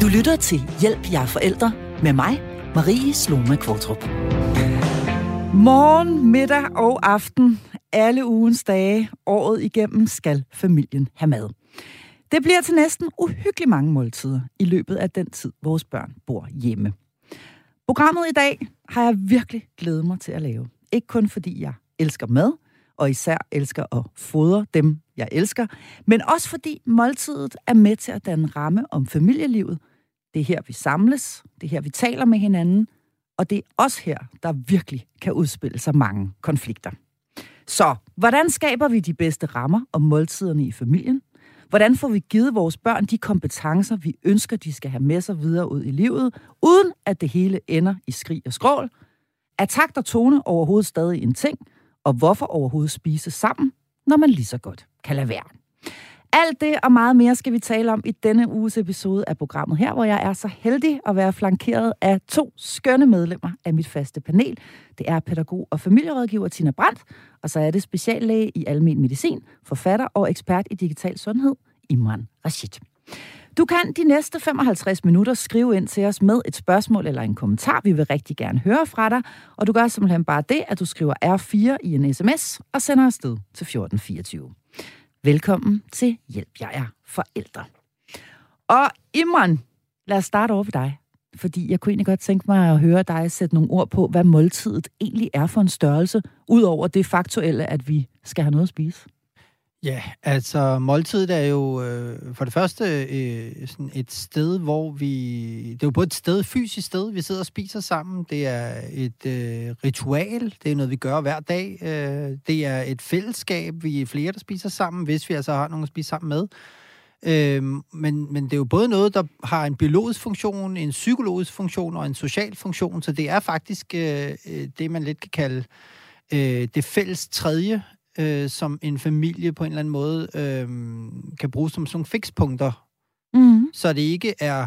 Du lytter til Hjælp jer forældre med mig, Marie Sloma Kvartrup. Morgen, middag og aften, alle ugens dage, året igennem, skal familien have mad. Det bliver til næsten uhyggeligt mange måltider i løbet af den tid, vores børn bor hjemme. Programmet i dag har jeg virkelig glædet mig til at lave. Ikke kun fordi jeg elsker mad, og især elsker at fodre dem, jeg elsker, men også fordi måltidet er med til at danne ramme om familielivet. Det er her, vi samles, det er her, vi taler med hinanden, og det er også her, der virkelig kan udspille sig mange konflikter. Så, hvordan skaber vi de bedste rammer om måltiderne i familien? Hvordan får vi givet vores børn de kompetencer, vi ønsker, de skal have med sig videre ud i livet, uden at det hele ender i skrig og skrål? Er takt og tone overhovedet stadig en ting? Og hvorfor overhovedet spise sammen, når man lige så godt kan lade være? Alt det og meget mere skal vi tale om i denne uges episode af programmet her, hvor jeg er så heldig at være flankeret af to skønne medlemmer af mit faste panel. Det er pædagog og familierådgiver Tina Brandt, og så er det speciallæge i almen medicin, forfatter og ekspert i digital sundhed, Imran Rashid. Du kan de næste 55 minutter skrive ind til os med et spørgsmål eller en kommentar. Vi vil rigtig gerne høre fra dig, og du gør simpelthen bare det, at du skriver R4 i en sms og sender afsted til 1424. Velkommen til Hjælp, jeg er forældre. Og Imran, lad os starte over ved dig. Fordi jeg kunne egentlig godt tænke mig at høre dig sætte nogle ord på, hvad måltidet egentlig er for en størrelse, udover det faktuelle, at vi skal have noget at spise. Ja, altså måltidet er jo øh, for det første øh, sådan et sted, hvor vi... Det er jo både et sted, et fysisk sted, vi sidder og spiser sammen. Det er et øh, ritual, det er noget, vi gør hver dag. Øh, det er et fællesskab, vi er flere, der spiser sammen, hvis vi altså har nogen at spise sammen med. Øh, men, men det er jo både noget, der har en biologisk funktion, en psykologisk funktion og en social funktion, så det er faktisk øh, øh det, man lidt kan kalde øh, det fælles tredje øh, som en familie på en eller anden måde øh, kan bruge som sådan nogle fikspunkter. Mm. Så det ikke er...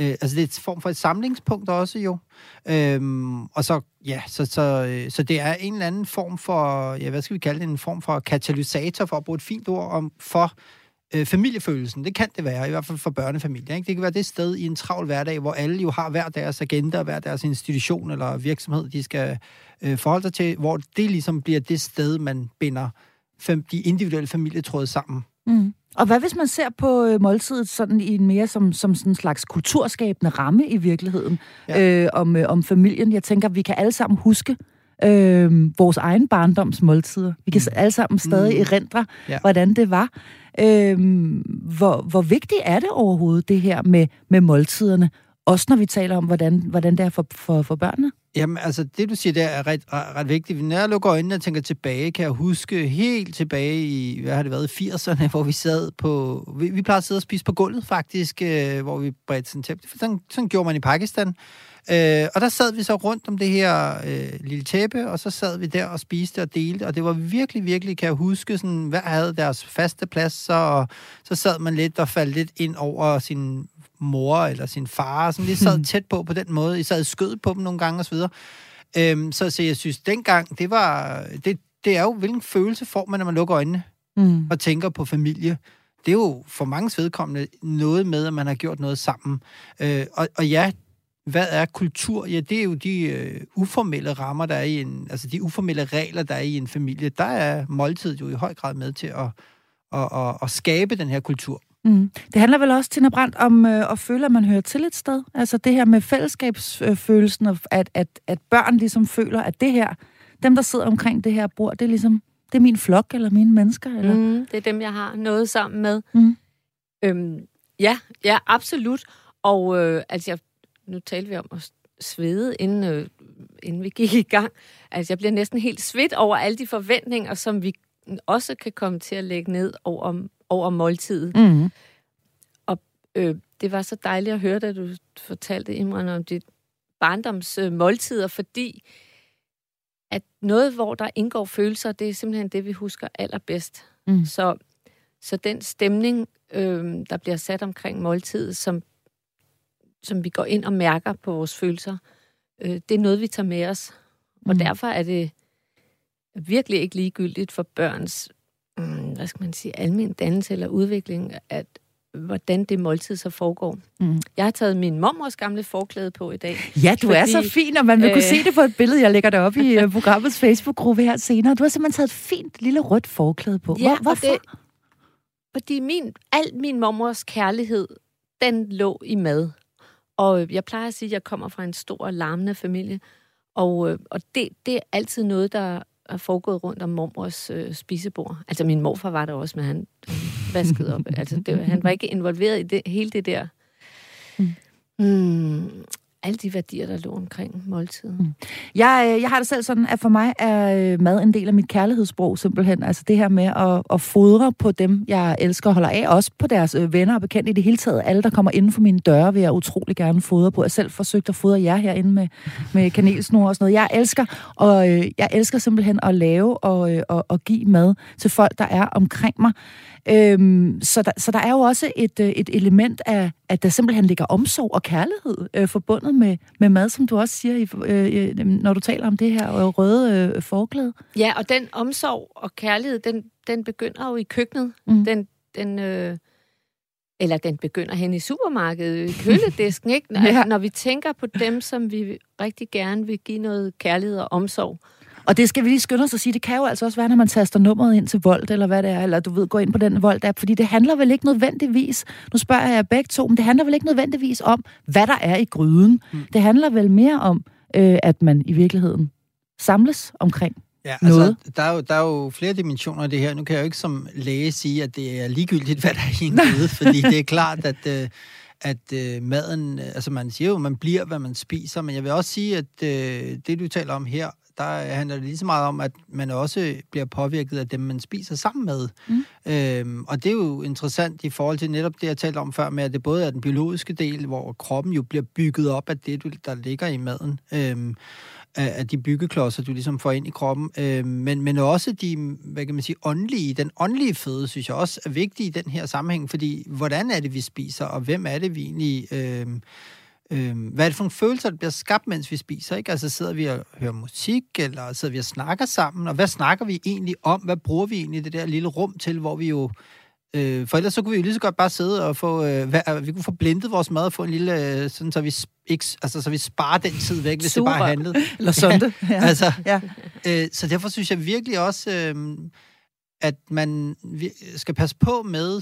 Øh, altså, det er et form for et samlingspunkt også jo. Øhm, og så, ja, så, så, øh, så det er en eller anden form for, ja, hvad skal vi kalde det, en form for katalysator, for at bruge et fint ord, om, for øh, familiefølelsen. Det kan det være, i hvert fald for børnefamilier. Ikke? Det kan være det sted i en travl hverdag, hvor alle jo har hver deres agenda, hver deres institution eller virksomhed, de skal øh, forholde sig til, hvor det ligesom bliver det sted, man binder fem, de individuelle familietråde sammen. Mm. Og hvad hvis man ser på øh, måltidet sådan i en mere som, som sådan en slags kulturskabende ramme i virkeligheden ja. øh, om, øh, om familien? Jeg tænker, vi kan alle sammen huske øh, vores egen barndoms måltider. Vi kan mm. alle sammen stadig mm. erindre, ja. hvordan det var. Øh, hvor, hvor vigtigt er det overhovedet, det her med, med måltiderne? Også når vi taler om, hvordan, hvordan det er for, for, for børnene? Jamen, altså, det du siger, der er ret, ret, ret vigtigt. Når jeg lukker øjnene og tænker tilbage, kan jeg huske helt tilbage i, hvad har det været, 80'erne, hvor vi sad på... Vi, vi plejede at sidde og spise på gulvet, faktisk, øh, hvor vi bredte sådan tæppe. Sådan, sådan gjorde man i Pakistan. Øh, og der sad vi så rundt om det her øh, lille tæppe, og så sad vi der og spiste og delte, og det var virkelig, virkelig, kan jeg huske, sådan, hver havde deres faste plads, så, så sad man lidt og faldt lidt ind over sin mor eller sin far, som lige sad tæt på på den måde. I sad skød på dem nogle gange osv. Øhm, så, så jeg synes, dengang, det var... Det, det er jo, hvilken følelse får man, når man lukker øjnene mm. og tænker på familie. Det er jo for mange vedkommende noget med, at man har gjort noget sammen. Øh, og, og ja, hvad er kultur? Ja, det er jo de øh, uformelle rammer, der er i en... Altså de uformelle regler, der er i en familie. Der er måltid jo i høj grad med til at, at, at, at skabe den her kultur. Mm. Det handler vel også, Tina Brandt, om øh, at føle, at man hører til et sted. Altså det her med fællesskabsfølelsen, at, at, at børn ligesom føler, at det her, dem der sidder omkring det her bord, det er ligesom, det er min flok, eller mine mennesker. Eller? Mm, det er dem, jeg har noget sammen med. Mm. Øhm, ja, ja, absolut. Og øh, altså, jeg, nu talte vi om at svede, inden, øh, inden vi gik i gang. Altså, jeg bliver næsten helt svedt over alle de forventninger, som vi også kan komme til at lægge ned over, over måltidet. Mm. Og øh, det var så dejligt at høre, da du fortalte, Imran, om dit barndoms øh, måltider, fordi at noget, hvor der indgår følelser, det er simpelthen det, vi husker allerbedst. Mm. Så, så den stemning, øh, der bliver sat omkring måltidet, som, som vi går ind og mærker på vores følelser, øh, det er noget, vi tager med os. Og mm. derfor er det virkelig ikke ligegyldigt for børns, mm, hvad skal man sige, almen dannelse eller udvikling, at, hvordan det måltid så foregår. Mm. Jeg har taget min mormors gamle forklæde på i dag. Ja, du fordi, er så fin, og man vil øh, kunne se det på et billede. Jeg lægger det op i uh, programmets Facebook-gruppe her senere. Du har simpelthen taget et fint lille rødt forklæde på. Ja, Hvor, hvorfor? Det, fordi min, al min mormors kærlighed, den lå i mad. Og jeg plejer at sige, at jeg kommer fra en stor, larmende familie. Og, øh, og det, det er altid noget, der er foregået rundt om mormors øh, spisebord. Altså, min morfar var der også, men han vaskede op. altså, det, han var ikke involveret i det, hele det der. Mm. Mm, alle de værdier, der lå omkring måltiden. Mm. Jeg, øh, jeg har det selv sådan, at for mig er øh, mad en del af mit kærlighedssprog simpelthen. Altså det her med at, at fodre på dem, jeg elsker og holder af. Også på deres øh, venner og bekendte i det hele taget. Alle, der kommer inden for mine døre, vil jeg utrolig gerne fodre på. Jeg selv forsøgt at fodre jer herinde med, med kanelsnore og sådan noget. Jeg elsker, og jeg elsker simpelthen at lave og, og, og give mad til folk, der er omkring mig. Øhm, så, der, så der er jo også et, øh, et element af, at der simpelthen ligger omsorg og kærlighed øh, forbundet med, med mad, som du også siger, øh, når du taler om det her røde øh, forklæde. Ja, og den omsorg og kærlighed, den, den begynder jo i køkkenet. Mm. Den, den, øh, eller den begynder hen i supermarkedet, i køledisken, ikke? ja. Når vi tænker på dem, som vi rigtig gerne vil give noget kærlighed og omsorg, og det skal vi lige skynde os at sige, det kan jo altså også være, når man taster nummeret ind til Volt, eller hvad det er, eller du ved, gå ind på den Volt-app, fordi det handler vel ikke nødvendigvis, nu spørger jeg begge to, men det handler vel ikke nødvendigvis om, hvad der er i gryden. Mm. Det handler vel mere om, øh, at man i virkeligheden samles omkring Ja, altså, noget. Der er, jo, der er jo flere dimensioner af det her. Nu kan jeg jo ikke som læge sige, at det er ligegyldigt, hvad der er i en gryde, fordi det er klart, at... Øh, at øh, maden, altså man siger jo, man bliver, hvad man spiser, men jeg vil også sige, at øh, det, du taler om her, der handler det lige så meget om, at man også bliver påvirket af dem, man spiser sammen med. Mm. Øhm, og det er jo interessant i forhold til netop det, jeg talte om før, med at det både er den biologiske del, hvor kroppen jo bliver bygget op af det, der ligger i maden. Øhm, af de byggeklodser, du ligesom får ind i kroppen, øh, men, men også de, hvad kan man sige, åndelige, den åndelige føde, synes jeg også er vigtig i den her sammenhæng, fordi hvordan er det, vi spiser, og hvem er det, vi egentlig øh, øh, hvad er det for nogle følelser, der bliver skabt, mens vi spiser? Ikke? Altså sidder vi og hører musik, eller sidder vi og snakker sammen? Og hvad snakker vi egentlig om? Hvad bruger vi egentlig det der lille rum til, hvor vi jo... Øh, for ellers så kunne vi jo lige så godt bare sidde og få... Øh, hvad, vi kunne få blindet vores mad og få en lille... Øh, sådan, så vi ikke, altså, så vi sparer den tid væk, hvis Super. det bare handlede. Eller sådan det. Ja. altså, ja. Øh, så derfor synes jeg virkelig også, øh, at man skal passe på med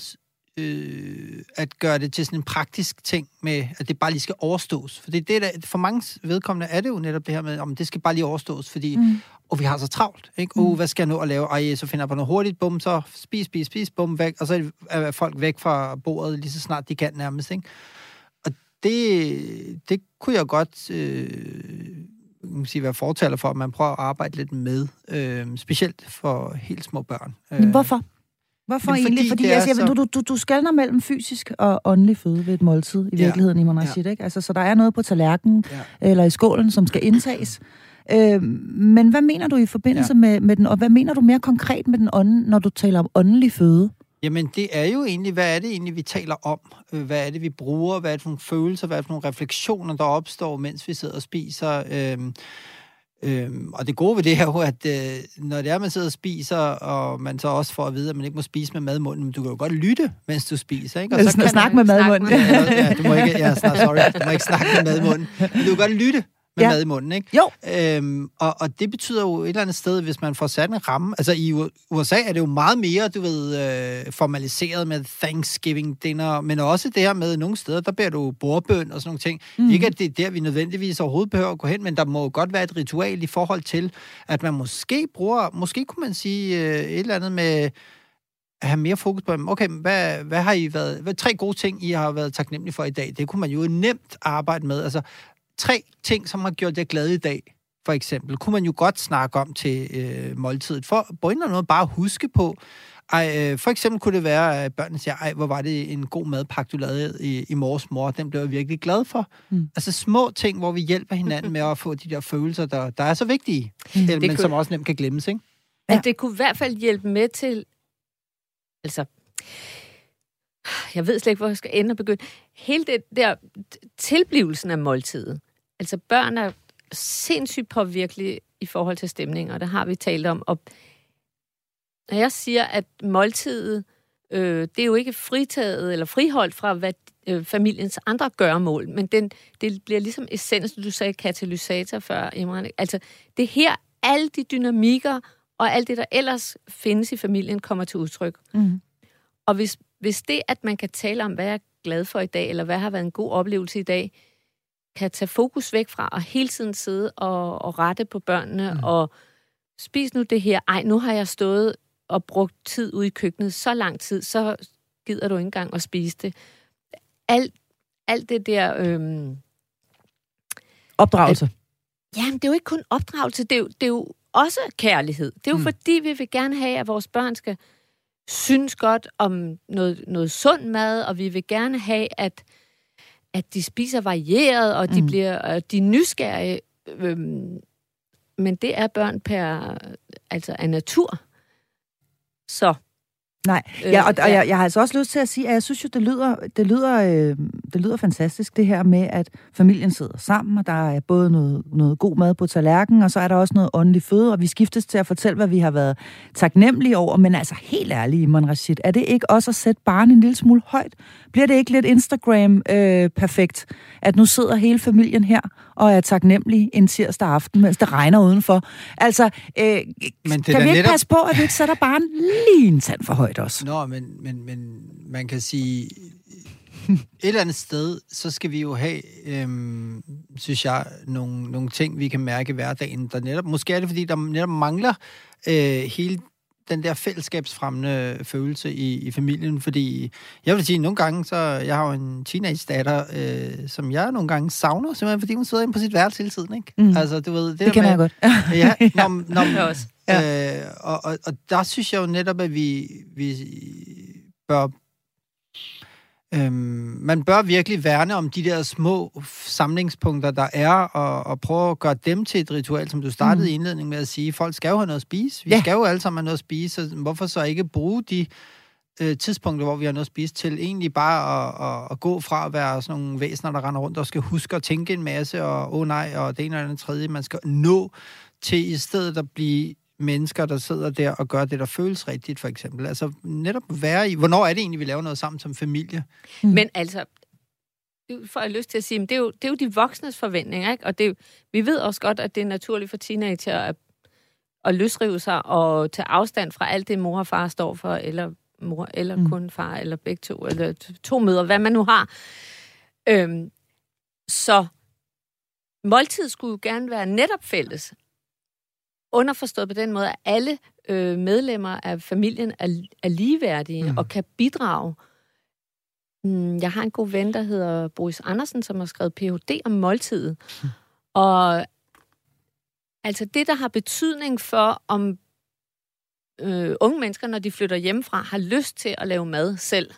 øh, at gøre det til sådan en praktisk ting med, at det bare lige skal overstås. For det, det der, for mange vedkommende er det jo netop det her med, om det skal bare lige overstås, fordi mm. og vi har så travlt, ikke? Mm. Oh, hvad skal jeg nå at lave? Ej, så finder jeg på noget hurtigt, bum, så spis, spis, spis, bum, væk, og så er folk væk fra bordet lige så snart de kan nærmest, ikke? Og det, det kunne jeg godt øh, man sige, være fortaler for, at man prøver at arbejde lidt med, øh, specielt for helt små børn. Hvorfor? Hvorfor Jamen, egentlig? Fordi, fordi altså, så... du, du, du skalner mellem fysisk og åndelig føde ved et måltid i virkeligheden, ja. i Monarchit, ja. ikke? Altså, så der er noget på tallerkenen ja. eller i skålen, som skal indtages. Øh, men hvad mener du i forbindelse ja. med, med den, og hvad mener du mere konkret med den ånd, når du taler om åndelig føde? Jamen, det er jo egentlig, hvad er det egentlig, vi taler om? Øh, hvad er det, vi bruger? Hvad er det for nogle følelser? Hvad er det for nogle refleksioner, der opstår, mens vi sidder og spiser? Øh, Øhm, og det gode ved det er jo, at øh, når det er, man sidder og spiser, og man så også får at vide, at man ikke må spise med madmunden, men du kan jo godt lytte, mens du spiser, ikke? Og så kan snakke med madmunden. Ja, du må ikke, ja, sorry, du må ikke snakke med madmunden. Men du kan godt lytte, med ja. mad i munden, ikke? Jo. Øhm, og, og det betyder jo et eller andet sted, hvis man får sat en ramme, altså i USA er det jo meget mere, du ved, øh, formaliseret med Thanksgiving dinner, men også det her med nogle steder, der beder du bordbøn og sådan nogle ting. Mm. Ikke at det er der, vi nødvendigvis overhovedet behøver at gå hen, men der må godt være et ritual i forhold til, at man måske bruger, måske kunne man sige øh, et eller andet med at have mere fokus på, okay, hvad, hvad har I været, hvad tre gode ting, I har været taknemmelige for i dag? Det kunne man jo nemt arbejde med. Altså, tre ting, som har gjort jer glad i dag, for eksempel, kunne man jo godt snakke om til øh, måltidet. For på en eller anden bare huske på, ej, øh, for eksempel kunne det være, at børnene siger, ej, hvor var det en god madpakke, du lavede i, i mors mor. Den blev jeg virkelig glad for. Mm. Altså små ting, hvor vi hjælper hinanden med at få de der følelser, der, der er så vigtige, mm. men kunne, som også nemt kan glemmes, ikke? Ja. det kunne i hvert fald hjælpe med til, altså, jeg ved slet ikke, hvor jeg skal ende og begynde. Hele det der tilblivelsen af måltidet. Altså børn er sindssygt påvirkelige i forhold til stemning, og det har vi talt om. Og når jeg siger, at måltidet øh, det er jo ikke fritaget eller friholdt fra, hvad øh, familiens andre gørmål, men den, det bliver ligesom essens, du sagde katalysator før, Imran. Altså, det er her, alle de dynamikker og alt det, der ellers findes i familien, kommer til udtryk. Mm. Og hvis, hvis det, at man kan tale om, hvad jeg er glad for i dag, eller hvad har været en god oplevelse i dag, kan tage fokus væk fra og hele tiden sidde og, og rette på børnene mm. og spis nu det her. Ej, nu har jeg stået og brugt tid ude i køkkenet så lang tid, så gider du ikke engang at spise det. Alt, alt det der... Øhm, Opdragelse. At, jamen, det er jo ikke kun opdragelse, det er jo, det er jo også kærlighed. Det er jo mm. fordi, vi vil gerne have, at vores børn skal synes godt om noget, noget sund mad, og vi vil gerne have, at, at de spiser varieret, og de mm. bliver de er nysgerrige. Øhm, men det er børn per, altså af natur. Så Nej, ja, og, og jeg, jeg har altså også lyst til at sige, at jeg synes jo, det lyder, det lyder, øh, det lyder fantastisk, det her med, at familien sidder sammen, og der er både noget, noget god mad på tallerkenen, og så er der også noget åndelig føde, og vi skiftes til at fortælle, hvad vi har været taknemmelige over, men altså helt ærligt, Iman Rashid, er det ikke også at sætte barnet en lille smule højt? Bliver det ikke lidt Instagram-perfekt, øh, at nu sidder hele familien her og er taknemmelige en tirsdag aften, mens det regner udenfor? Altså, øh, men det kan vi ikke netop... passe på, at vi ikke sætter barnet lige en tand for højt også? Nå, men, men, men man kan sige, et eller andet sted, så skal vi jo have, øhm, synes jeg, nogle, nogle ting, vi kan mærke i hverdagen, der netop, måske er det, fordi der netop mangler øh, hele den der fællesskabsfremmende følelse i, i familien, fordi jeg vil sige, nogle gange, så jeg har jo en teenage-datter, øh, som jeg nogle gange savner, simpelthen fordi hun sidder inde på sit værelse hele tiden, ikke? Mm. Altså, du ved, det, det kender med, jeg godt. ja, når, når, når, også. Ja. Øh, og, og, og der synes jeg jo netop, at vi, vi bør Øhm, man bør virkelig værne om de der små samlingspunkter, der er, og, og prøve at gøre dem til et ritual, som du startede mm. i indledningen med at sige. Folk skal jo have noget at spise. Vi ja. skal jo alle sammen have noget at spise, så hvorfor så ikke bruge de øh, tidspunkter, hvor vi har noget at spise, til egentlig bare at, at, at gå fra at være sådan nogle væsener, der render rundt og skal huske at tænke en masse, og åh oh, nej, og det ene eller andet tredje. Man skal nå til i stedet at blive mennesker, der sidder der og gør det, der føles rigtigt, for eksempel. Altså netop være i, hvornår er det egentlig, vi laver noget sammen som familie? Mm. Men altså, får jeg lyst til at sige, men det er jo, det er jo de voksnes forventninger, ikke? Og det vi ved også godt, at det er naturligt for teenager at, at løsrive sig og tage afstand fra alt det, mor og far står for, eller mor, eller mm. kun far, eller begge to, eller to møder, hvad man nu har. Øhm, så måltid skulle jo gerne være netop fælles. Underforstået på den måde, at alle øh, medlemmer af familien er, er ligeværdige mm. og kan bidrage. Mm, jeg har en god ven, der hedder Boris Andersen, som har skrevet Ph.D. om måltidet. Mm. Og altså det, der har betydning for, om øh, unge mennesker, når de flytter hjemmefra, har lyst til at lave mad selv,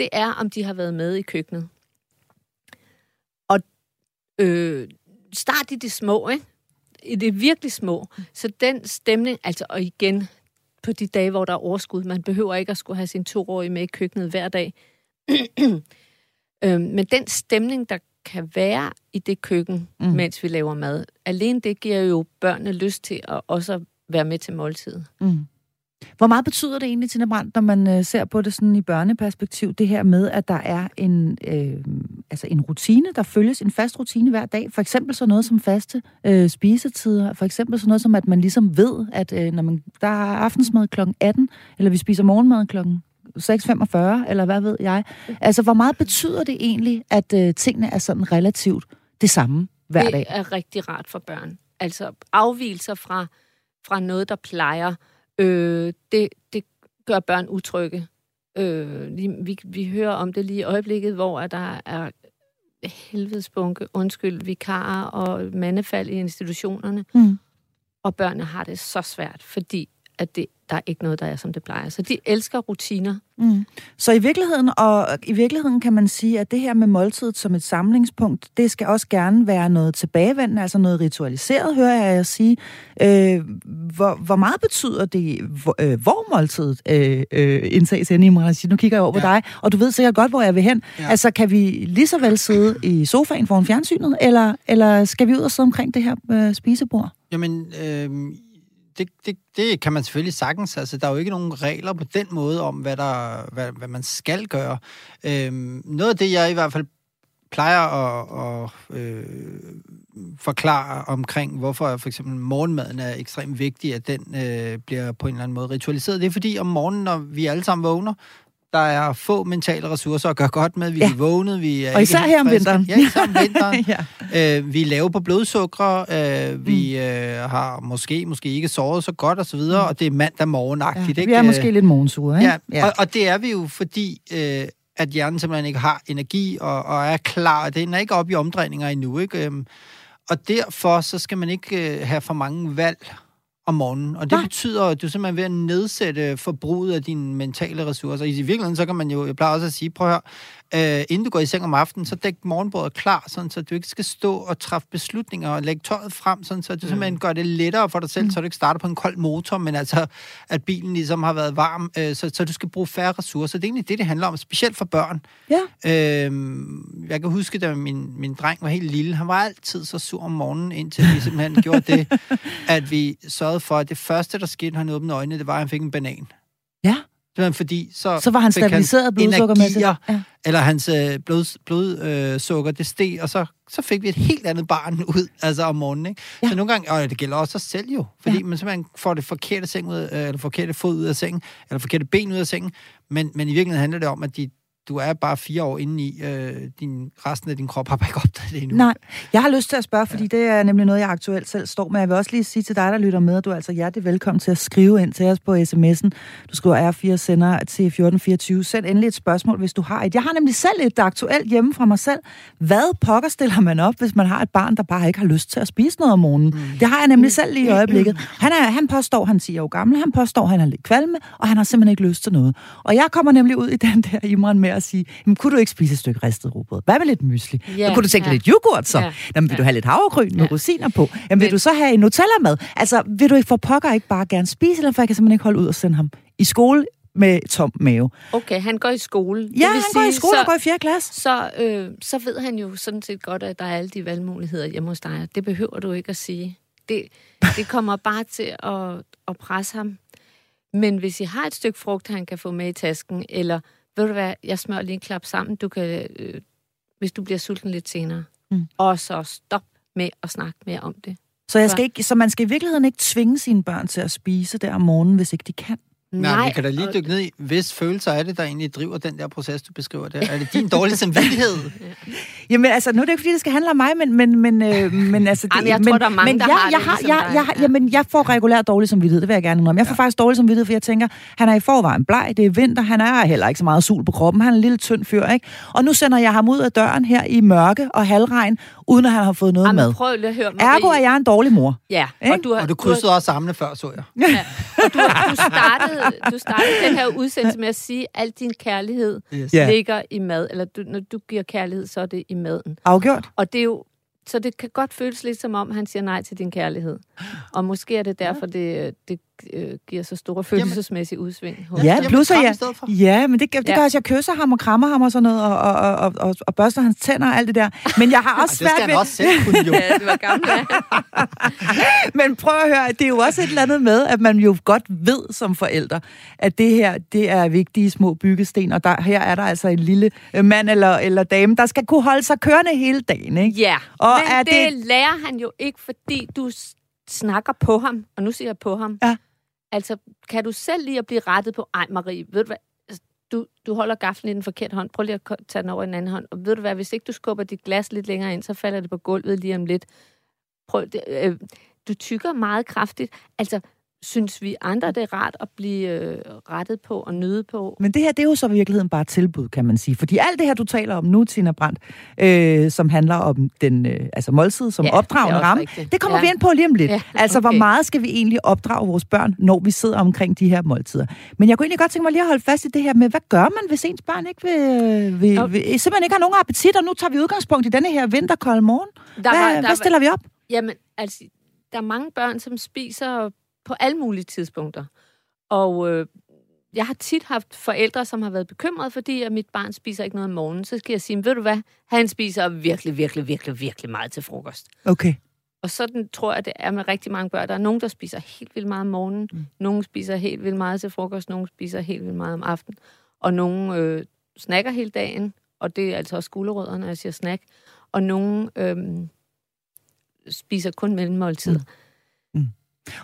det er, om de har været med i køkkenet. Og øh, start i det små, ikke? I det virkelig små. Så den stemning, altså og igen, på de dage, hvor der er overskud, man behøver ikke at skulle have sin toårige med i køkkenet hver dag. øhm, men den stemning, der kan være i det køkken, mm. mens vi laver mad, alene det giver jo børnene lyst til at også være med til måltidet. Mm. Hvor meget betyder det egentlig, Tina Brandt, når man øh, ser på det sådan i børneperspektiv, det her med, at der er en, øh, altså en rutine, der følges, en fast rutine hver dag? For eksempel sådan noget som faste øh, spisetider, for eksempel sådan noget som, at man ligesom ved, at øh, når man, der er aftensmad kl. 18, eller vi spiser morgenmad kl. 6.45, eller hvad ved jeg. Altså, hvor meget betyder det egentlig, at øh, tingene er sådan relativt det samme hver det dag? Det er rigtig rart for børn. Altså, afvielser fra, fra noget, der plejer øh, det, det gør børn utrygge. Øh, vi, vi hører om det lige i øjeblikket, hvor der er helvedesbunke, undskyld, vikarer og mandefald i institutionerne. Mm. Og børnene har det så svært, fordi at det, der er ikke noget, der er, som det plejer. Så de elsker rutiner. Mm. Så i virkeligheden, og i virkeligheden kan man sige, at det her med måltidet som et samlingspunkt, det skal også gerne være noget tilbagevendende, altså noget ritualiseret, hører jeg jer sige. Øh, hvor, hvor meget betyder det, hvor, øh, hvor måltidet øh, øh, indtages i Imran? Nu kigger jeg over ja. på dig, og du ved sikkert godt, hvor jeg vil hen. Ja. Altså, kan vi lige så vel sidde i sofaen foran fjernsynet, eller, eller skal vi ud og sidde omkring det her øh, spisebord? Jamen, øh, det, det, det kan man selvfølgelig sagtens. Altså, der er jo ikke nogen regler på den måde om, hvad, der, hvad, hvad man skal gøre. Øhm, noget af det, jeg i hvert fald plejer at, at øh, forklare omkring, hvorfor for eksempel morgenmaden er ekstremt vigtig, at den øh, bliver på en eller anden måde ritualiseret. Det er fordi om morgenen, når vi alle sammen vågner, der er få mentale ressourcer at gøre godt med. Vi ja. er vågnet, vi er Og især her om vinteren. Ja, især om vinteren. ja. øh, vi er lave på blodsukker, øh, vi mm. øh, har måske, måske ikke sovet så godt osv., og, mm. og det er mandag morgenagtigt. Ja, ikke? Vi er måske lidt morgensure, ikke? Ja, ja. Og, og det er vi jo, fordi... Øh, at hjernen simpelthen ikke har energi og, og er klar. Den er ikke oppe i omdrejninger endnu. Ikke? Øhm, og derfor så skal man ikke øh, have for mange valg om morgenen. Og det Nej. betyder, at du simpelthen ved at nedsætte forbruget af dine mentale ressourcer. I virkeligheden, så kan man jo, jeg plejer også at sige, prøv at høre, øh, inden du går i seng om aftenen, så dæk morgenbordet klar, sådan, så du ikke skal stå og træffe beslutninger og lægge tøjet frem, sådan, så du mm. simpelthen gør det lettere for dig selv, mm. så du ikke starter på en kold motor, men altså, at bilen ligesom har været varm, øh, så, så du skal bruge færre ressourcer. Det er egentlig det, det handler om, specielt for børn. Ja. Øh, jeg kan huske, da min, min dreng var helt lille, han var altid så sur om morgenen, indtil vi simpelthen gjorde det, at vi sørgede for, at det første, der skete, han åbnede øjnene, det var, at han fik en banan. Ja. Simpelthen fordi, så, så var han stabiliseret blodsukkermæssigt. Ja. Eller hans øh, blod, blodsukker, øh, det steg, og så, så fik vi et helt andet barn ud altså om morgenen. Ikke? Ja. Så nogle gange, og det gælder også sig selv jo, fordi ja. man simpelthen får det forkerte, seng ud, øh, eller forkerte fod ud af sengen, eller forkerte ben ud af sengen, men, men i virkeligheden handler det om, at de, du er bare fire år inde i, øh, din, resten af din krop har bare ikke opdaget det endnu. Nej, jeg har lyst til at spørge, fordi ja. det er nemlig noget, jeg aktuelt selv står med. Jeg vil også lige sige til dig, der lytter med, at du er altså hjertelig velkommen til at skrive ind til os på sms'en. Du skriver R4 sender til 1424. Send endelig et spørgsmål, hvis du har et. Jeg har nemlig selv et aktuelt hjemme fra mig selv. Hvad pokker stiller man op, hvis man har et barn, der bare ikke har lyst til at spise noget om morgenen? Mm. Det har jeg nemlig selv lige i øjeblikket. Han, er, han påstår, han siger jo gammel, han påstår, han er lidt kvalme, og han har simpelthen ikke lyst til noget. Og jeg kommer nemlig ud i den der imren med at sige, jamen, kunne du ikke spise et stykke ristet rugbrød? Hvad med lidt mysli? Yeah, kunne du tænke yeah. lidt yoghurt så? Yeah, jamen, vil yeah. du have lidt havregryn med yeah. rosiner på? Jamen, vil Men... du så have en Nutella-mad? Altså, vil du ikke for pokker ikke bare gerne spise, eller for jeg kan simpelthen ikke holde ud og sende ham i skole med tom mave. Okay, han går i skole. Ja, det han sige, går i skole så, og går i 4. klasse. Så, øh, så ved han jo sådan set godt, at der er alle de valgmuligheder hjemme hos dig. Det behøver du ikke at sige. Det, det kommer bare til at, at presse ham. Men hvis I har et stykke frugt, han kan få med i tasken, eller ved du hvad, jeg smører lige en klap sammen, du kan, øh, hvis du bliver sulten lidt senere. Mm. Og så stop med at snakke mere om det. Så, jeg skal ikke, så man skal i virkeligheden ikke tvinge sine børn til at spise der om morgenen, hvis ikke de kan? Nej, Nej vi kan da lige dykke ned i, hvis følelser er det, der egentlig driver den der proces, du beskriver der. Er det din dårlige samvittighed? Jamen altså, nu er det ikke, fordi det skal handle om mig, men... men, men, øh, men altså, det, Jamen, jeg men, tror, der er mange, men, der jeg, har jeg, det har, ligesom jeg, jeg, jeg, jamen, jeg får regulært dårlig samvittighed, det vil jeg gerne indrømme. Jeg får ja. faktisk dårlig samvittighed, for jeg tænker, han er i forvejen bleg, det er vinter, han er heller ikke så meget sol på kroppen, han er en lille tynd fyr, ikke? Og nu sender jeg ham ud af døren her i mørke og halvregn, uden at han har fået noget Jamen, mad. Prøv lige at høre, Marie. Ergo er jeg en dårlig mor. Ja, og du, har, og du krydsede også armene før, så jeg. Ja. Og du, du, startede, du startede den her udsendelse med at sige, at al din kærlighed yes. ligger i mad. Eller du, når du giver kærlighed, så er det i maden. Afgjort. Og det er jo så det kan godt føles lidt som om, han siger nej til din kærlighed. Og måske er det derfor, det, det øh, giver så store følelsesmæssige udsving. Hos ja, plus at jeg, ja, men det, det ja. gør også, at jeg kysser ham og krammer ham og sådan noget, og, og, og, og, og børster hans tænder og alt det der. Men jeg har også svært ved... det skal han også selv kunne, jo. ja, det var gammelt. men prøv at høre, det er jo også et eller andet med, at man jo godt ved som forældre, at det her, det er vigtige små byggesten, og der, her er der altså en lille øh, mand eller, eller dame, der skal kunne holde sig kørende hele dagen, ikke? Ja, og men er det, det lærer han jo ikke, fordi du snakker på ham, og nu siger jeg på ham. Ja. Altså, kan du selv lige at blive rettet på, ej Marie, ved du hvad, altså, du, du holder gaflen i den forkerte hånd, prøv lige at tage den over i den anden hånd, og ved du hvad, hvis ikke du skubber dit glas lidt længere ind, så falder det på gulvet lige om lidt. Prøv det, øh, du tykker meget kraftigt. Altså, synes vi andre, det er rart at blive øh, rettet på og nyde på. Men det her, det er jo så i virkeligheden bare et tilbud, kan man sige. Fordi alt det her, du taler om nu, Tina Brandt, øh, som handler om den øh, altså måltid som ja, opdragende ramme, rigtigt. det kommer ja. vi ind på lige om lidt. Ja, okay. Altså, hvor meget skal vi egentlig opdrage vores børn, når vi sidder omkring de her måltider? Men jeg kunne egentlig godt tænke mig lige at holde fast i det her med, hvad gør man, hvis ens børn ikke vil, vil, okay. vil simpelthen ikke har nogen appetit, og nu tager vi udgangspunkt i denne her vinterkolde morgen. Der hvad, var, der hvad stiller vi op? Jamen, altså, der er mange børn, som spiser på alle mulige tidspunkter. Og øh, jeg har tit haft forældre, som har været bekymrede, fordi at mit barn spiser ikke noget om morgenen. Så skal jeg sige, ved du hvad, han spiser virkelig, virkelig, virkelig, virkelig meget til frokost. Okay. Og sådan tror jeg, det er med rigtig mange børn. Der er nogen, der spiser helt vildt meget om morgenen, mm. nogen spiser helt vildt meget til frokost, nogen spiser helt vildt meget om aftenen, og nogen øh, snakker hele dagen, og det er altså også gulerødder, når jeg siger snack, og nogen øh, spiser kun mellemmåltider. Mm.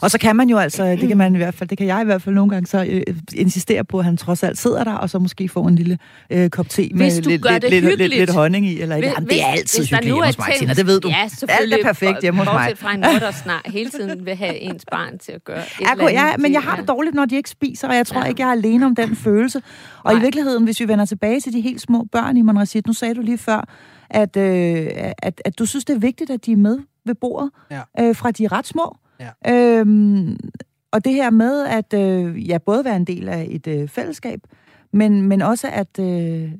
Og så kan man jo altså, det kan man i hvert fald, det kan jeg i hvert fald nogle gange så øh, insistere på, at han trods alt sidder der, og så måske får en lille øh, kop te med lidt, lidt, lidt, lidt, lidt honning i. Eller hvis, det er altid hyggeligt hjemme hos mig, Tina, det ved du. Ja, Alt er perfekt hjemme hos mig. Bortset fra en mor, der snart hele tiden vil have ens barn til at gøre et ja, eller ja, men jeg har det dårligt, når de ikke spiser, og jeg tror ja. ikke, jeg er alene om den følelse. Og Nej. i virkeligheden, hvis vi vender tilbage til de helt små børn i Monracit, nu sagde du lige før, at, øh, at, at du synes, det er vigtigt, at de er med ved bordet, ja. øh, fra de er ret små. Ja. Øhm, og det her med at øh, ja, både være en del af et øh, fællesskab, men, men også at, øh,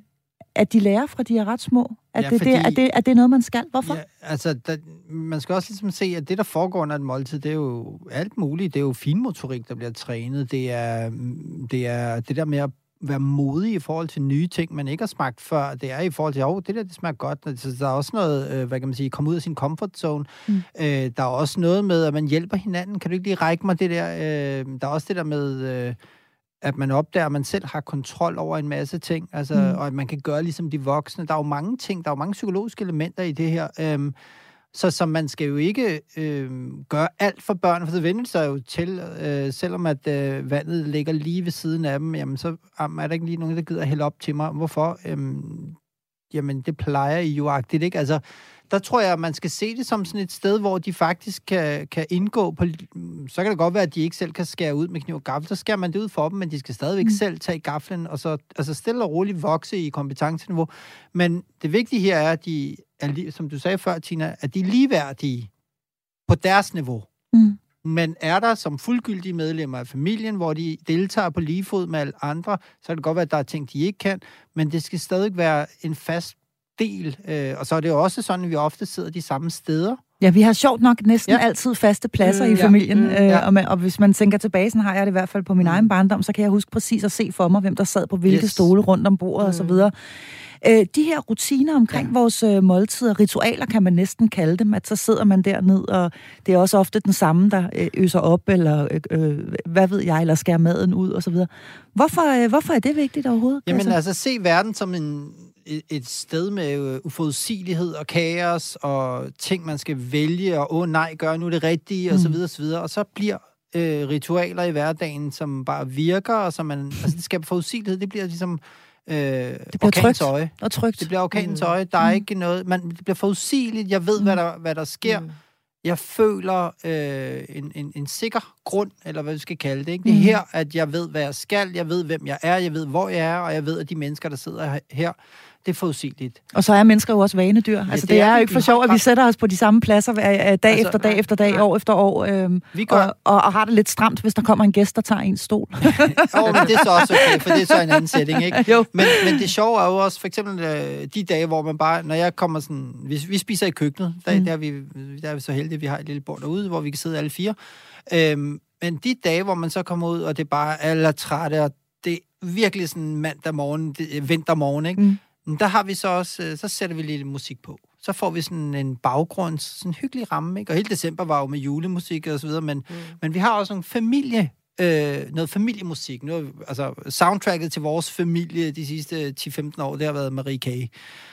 at de lærer fra de er ret små. At, ja, det, fordi, det, at, det, at det er noget, man skal. Hvorfor? Ja, altså, der, man skal også ligesom se, at det, der foregår under et måltid, det er jo alt muligt. Det er jo finmotorik, der bliver trænet. Det er det, er det der med at være modig i forhold til nye ting, man ikke har smagt før. Det er i forhold til, oh, det der, det smager godt. Så der er også noget, øh, hvad kan man sige, komme ud af sin comfort zone. Mm. Øh, der er også noget med, at man hjælper hinanden. Kan du ikke lige række mig det der? Øh, der er også det der med... Øh, at man opdager, at man selv har kontrol over en masse ting, altså, mm. og at man kan gøre ligesom de voksne. Der er jo mange ting, der er jo mange psykologiske elementer i det her. Øhm, så som man skal jo ikke øh, gøre alt for børn, for det vender sig jo til, øh, selvom at øh, vandet ligger lige ved siden af dem, jamen så er der ikke lige nogen, der gider hælde op til mig. Hvorfor? Øhm, jamen, det plejer I jo agtigt, ikke? Altså, der tror jeg, at man skal se det som sådan et sted, hvor de faktisk kan, kan indgå på... Så kan det godt være, at de ikke selv kan skære ud med kniv og gaffel. Så skærer man det ud for dem, men de skal stadigvæk mm. selv tage gaflen, og så altså stille og roligt vokse i kompetenceniveau. Men det vigtige her er, at de er, som du sagde før, Tina, at de er ligeværdige på deres niveau. Mm. Men er der som fuldgyldige medlemmer af familien, hvor de deltager på lige fod med alle andre, så kan det godt være, at der er ting, de ikke kan, men det skal stadig være en fast del. Øh, og så er det jo også sådan, at vi ofte sidder de samme steder. Ja, vi har sjovt nok næsten ja. altid faste pladser mm, i familien. Ja, mm, øh, ja. og, med, og hvis man tænker tilbage, så har jeg det i hvert fald på min mm. egen barndom, så kan jeg huske præcis at se for mig, hvem der sad på hvilke yes. stole rundt om bordet mm. og så mm. videre. Øh, de her rutiner omkring ja. vores øh, måltider, ritualer kan man næsten kalde dem, at så sidder man derned, og det er også ofte den samme, der øh, øser op, eller øh, øh, hvad ved jeg, eller skærer maden ud og så videre. Hvorfor, øh, hvorfor er det vigtigt overhovedet? Jamen altså, altså se verden som en et sted med øh, uforudsigelighed og kaos og ting, man skal vælge, og åh oh, nej, gør nu det rigtige, mm. og så mm. videre, og så videre. Og så bliver øh, ritualer i hverdagen, som bare virker, og som man, altså det skaber forudsigelighed, det bliver ligesom øh, det bliver trygt øje. og trygt. Det bliver orkanens mm. øje. Der er mm. ikke noget, man, det bliver forudsigeligt, jeg ved, mm. hvad, der, hvad der sker. Mm. Jeg føler øh, en, en, en sikker grund, eller hvad vi skal kalde det. Ikke? Det er mm. her, at jeg ved, hvad jeg skal, jeg ved, hvem jeg er, jeg ved, hvor jeg er, og jeg ved, at de mennesker, der sidder her, det er forudsigeligt. Og så er mennesker jo også vanedyr. Ja, altså, det, det er, er jo ikke for sjovt, at vi sætter os på de samme pladser dag altså, efter dag efter dag, nej. år efter år, øhm, vi gør... og, og, og har det lidt stramt, hvis der kommer en gæst, der tager en stol. jo, men det er så også okay, for det er så en anden setting, ikke? Jo. Men, men det sjove er jo også, for eksempel øh, de dage, hvor man bare, når jeg kommer sådan, vi, vi spiser i køkkenet, der, mm. der, er vi, der er vi så heldige, at vi har et lille bord derude, hvor vi kan sidde alle fire. Øhm, men de dage, hvor man så kommer ud, og det er bare alle er trætte, og det er virkelig sådan mandag morgen, det, vintermorgen, ikke? Mm der har vi så også, øh, så sætter vi lidt musik på. Så får vi sådan en baggrund, sådan en hyggelig ramme, ikke? Og hele december var jo med julemusik og så videre, men, mm. men vi har også en familie, øh, noget familiemusik. Nu, altså, soundtracket til vores familie de sidste 10-15 år, det har været Marie K.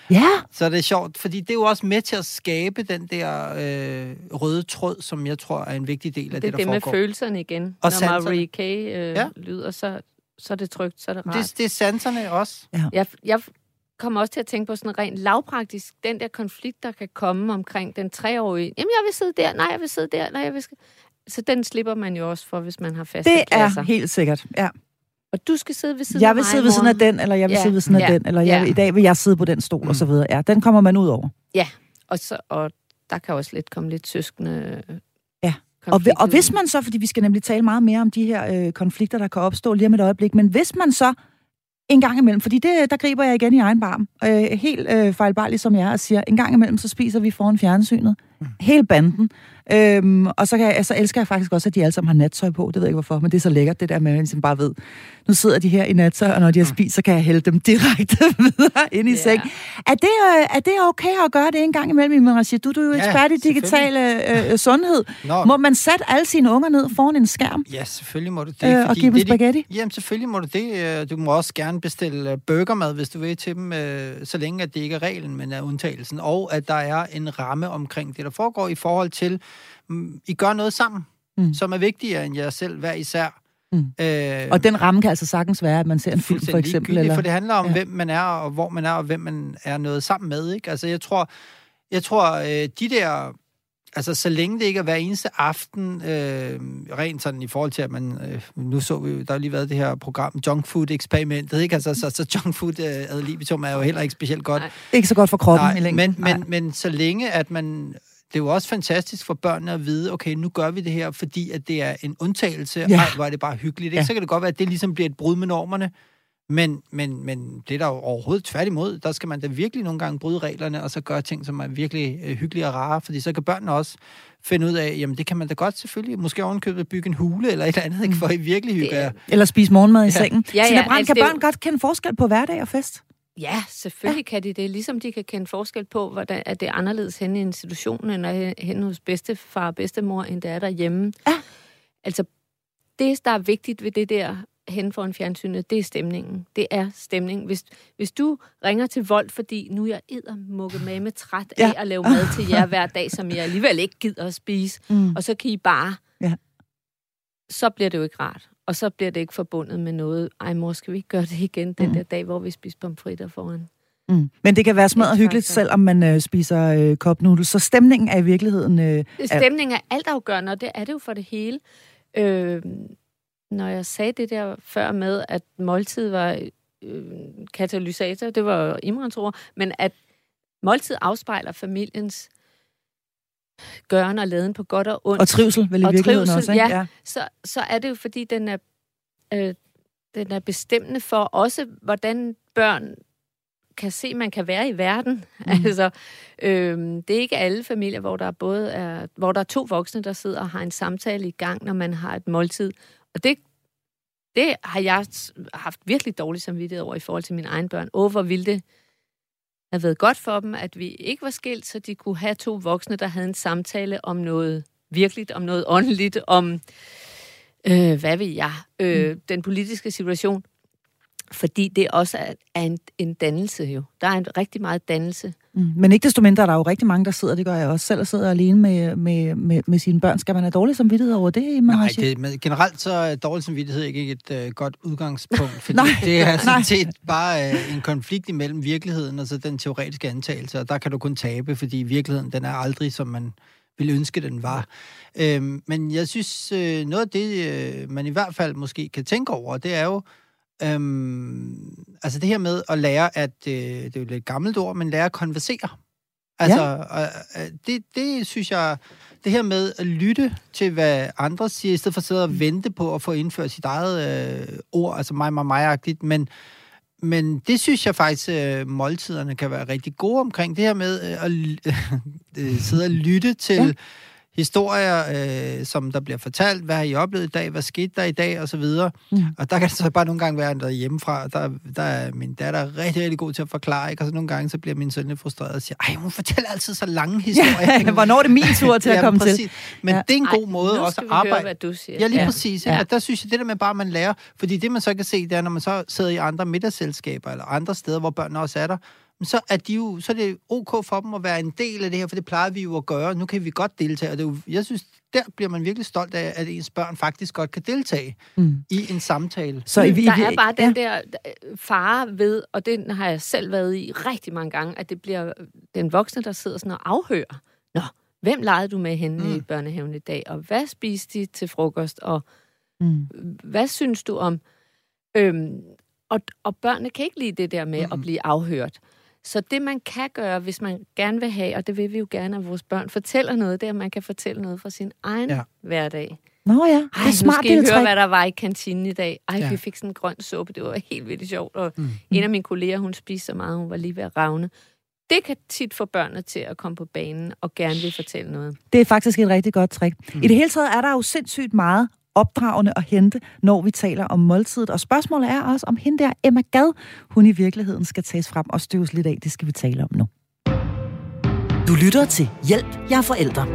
Ja. Så det er sjovt, fordi det er jo også med til at skabe den der øh, røde tråd, som jeg tror er en vigtig del af det, det, der foregår. Det er det med følelserne igen. Og Når sanserne. Marie K. Øh, ja. lyder, så, så er det trygt, så er det rart. Det, det er sanserne også. Ja. Jeg, jeg kommer også til at tænke på sådan rent lavpraktisk, den der konflikt, der kan komme omkring den treårige. Jamen, jeg vil sidde der, nej, jeg vil sidde der, nej, jeg vil... Så den slipper man jo også for, hvis man har faste Det pladser. er helt sikkert, ja. Og du skal sidde ved siden jeg af vil sidde ved siden af den, eller jeg vil ja, sidde ved siden af ja, den, eller jeg, ja. i dag vil jeg sidde på den stol, mm. og så videre. Ja, den kommer man ud over. Ja, og, så, og der kan også lidt komme lidt søskende Ja, og, og hvis man så, fordi vi skal nemlig tale meget mere om de her øh, konflikter, der kan opstå lige om et øjeblik, men hvis man så en gang imellem, fordi det, der griber jeg igen i egen barm. Øh, helt øh, fejlbarligt som jeg er, og siger, en gang imellem, så spiser vi foran fjernsynet. Hele banden. Øhm, og så, kan jeg, så elsker jeg faktisk også, at de alle sammen har nattøj på. Det ved jeg ikke hvorfor, men det er så lækkert, det der med, at man ligesom bare ved, nu sidder de her i nattøj, og når de har spist, så kan jeg hælde dem direkte videre ind i Ja. seng. Er det, øh, er det okay at gøre det en gang imellem, Imran Rashid? Du, du er jo Ja, ekspert i digital øh, øh, sundhed. Nå, Må man sætte alle sine unger ned foran en skærm ja, selvfølgelig må du det. øh, og give dem det, de- spaghetti? Jamen, selvfølgelig må du det. Øh, Du må også gerne bestille øh, burgermad, hvis du vil til dem, øh, så længe at det ikke er reglen, men er undtagelsen. Og at der er en ramme omkring det, der foregår i forhold til, mm, I gør noget sammen, Mm. som er vigtigere end jer selv hver især. Mm. Øh, Og den ramme kan altså sagtens være, at man ser en film, for eksempel. Eller... For det handler om, Ja. hvem man er, og hvor man er, og hvem man er noget sammen med. Ikke? Altså, jeg tror, jeg tror øh, de der... Altså, så længe det ikke er hver eneste aften, øh, rent sådan i forhold til, at man... Øh, nu så vi der har lige været det her program, Junk Food-eksperimentet, ikke? Altså, så, så Junk Food øh, ad libitum er jo heller ikke specielt godt. Nej. Ikke så godt for kroppen i Nej, længden. men, men, men så længe, at man... Det er jo også fantastisk for børnene at vide, okay, nu gør vi det her, fordi at det er en undtagelse. Ja. Ej, hvor er det bare hyggeligt. Ikke? Ja. Så kan det godt være, at det ligesom bliver et brud med normerne. Men, men, men det er der jo overhovedet tværtimod. Der skal man da virkelig nogle gange bryde reglerne, og så gøre ting, som er virkelig øh, hyggelige og rare. Fordi så kan børnene også finde ud af, jamen det kan man da godt selvfølgelig. Måske ovenkøbet bygge en hule eller et eller andet, ikke? for I virkelig hygger jer. Eller spise morgenmad i Ja. sengen. Ja, ja, Sina Brandt, altså, kan jo- børn godt kende forskel på hverdag og fest? Ja, selvfølgelig ja. kan de det. Ligesom de kan kende forskel på, hvordan at det er anderledes henne i institutionen, end henne hos bedstefar og bedstemor, end det er derhjemme. Ja. Altså, det, der er vigtigt ved det der hen foran fjernsynet, det er stemningen. Det er stemning. Hvis, hvis du ringer til vold, fordi nu er jeg eddermukke med med træt af Ja. at lave mad til jer hver dag, som jeg alligevel ikke gider at spise, Mm. og så kan I bare, Ja. så bliver det jo ikke rart. Og så bliver det ikke forbundet med noget, ej mor, skal vi ikke gøre det igen den Mm. der dag, hvor vi spiser pomfritter foran Mm. Men det kan være smadret X-Factor. hyggeligt, selvom man øh, spiser øh, kopnudels. Så stemningen er i virkeligheden... Øh, Stemning er altafgørende, og det er det jo for det hele. Øh, når jeg sagde det der før med, at måltid var øh, katalysator, det var Imrans ord, men at måltid afspejler familiens gøren og laden på godt og ondt. og trivsel, vel i Og virkeligheden trivsel, også, ikke? ja. så, så er det jo, fordi den er, øh, den er bestemmende for også, hvordan børn kan se, man kan være i verden. Mm. Altså, øh, det er ikke alle familier, hvor der både er, hvor der er to voksne, der sidder og har en samtale i gang, når man har et måltid. Og det, det har jeg haft virkelig dårlig samvittighed over i forhold til mine egne børn. Åh, hvor ville det have været godt for dem, at vi ikke var skilt, så de kunne have to voksne, der havde en samtale om noget virkeligt, om noget åndeligt, om, øh, hvad ved jeg, øh, mm. den politiske situation. Fordi det også er, er en, en dannelse jo. Der er en rigtig meget dannelse. Mm. Men ikke desto mindre er der jo rigtig mange, der sidder, det gør jeg også selv, og sidder alene med, med, med, med sine børn. Skal man have dårlig samvittighed over det, Iman Nej, det, men generelt så er dårlig samvittighed ikke et øh, godt udgangspunkt, fordi Nej, det er sådan set bare øh, en konflikt imellem virkeligheden og så den teoretiske antagelse, og der kan du kun tabe, fordi virkeligheden den er aldrig, som man ville ønske, den var. Øhm, men jeg synes, øh, noget af det, øh, man i hvert fald måske kan tænke over, det er jo, øhm, altså det her med at lære at, øh, det er jo et lidt gammelt ord, men lære at konversere. Altså, ja. øh, det, det synes jeg, det her med at lytte til, hvad andre siger, i stedet for at sidde og vente på at få indført sit eget øh, ord, altså mig, mig, mig-agtigt, men, men det synes jeg faktisk, øh, måltiderne kan være rigtig gode omkring. Det her med øh, at øh, sidde og lytte til Ja. Ja. historier, øh, som der bliver fortalt. Hvad har I oplevet i dag? Hvad skete der i dag? Og så videre. Mm. Og der kan det så bare nogle gange være noget hjemmefra. Der, der er min datter rigtig, rigtig god til at forklare, ikke? Og så nogle gange, så bliver min søn lidt frustreret og siger, ej, hun fortæller altid så lange historier. Ja, hvornår er det min tur til at Ja, komme til? præcis. Men Ja. det er en god Ej, måde nu også at vi høre, arbejde. hvad du siger. Ja, lige Ja. ja. præcis. Ja. Ja. Og der synes jeg, det der med bare, at man lærer, fordi det man så kan se, det er, når man så sidder i andre middagsselskaber, eller andre steder, hvor børnene også er der, så er, de jo, så er det ok for dem at være en del af det her, for det plejer vi jo at gøre. Nu kan vi godt deltage, og det er jo, jeg synes, der bliver man virkelig stolt af, at ens børn faktisk godt kan deltage Mm. i en samtale. Så i, i, der er bare den der øh, fare ved, og den har jeg selv været i rigtig mange gange, at det bliver den voksne, der sidder sådan og afhører. Nå, hvem legede du med henne mm. i Mm. børnehaven i dag? Og hvad spiste de til frokost? Og Mm. hvad synes du om... Øhm, og, og børnene kan ikke lide det der med mm. at blive afhørt. Så det, man kan gøre, hvis man gerne vil have, og det vil vi jo gerne, at vores børn fortæller noget, det er, at man kan fortælle noget fra sin egen ja. Hverdag. Nå ja, det Ej, er smart nu skal I høre, hvad der var i kantinen i dag. Ej, ja. Ja. vi fik sådan en grøn suppe. Det var helt vildt sjovt. Og Mm. en af mine kolleger, hun spiste så meget, hun var lige ved at ravne. det kan tit få børnene til at komme på banen og gerne vil fortælle noget. Det er faktisk et rigtig godt trick. Mm. I det hele taget er der jo sindssygt meget opdragende at hente, når vi taler om måltidet. Og spørgsmålet er også, om hende der Emma Gad, hun i virkeligheden skal tages frem og støves lidt af. Det skal vi tale om nu. Du lytter til Hjælp, jeg er forældre.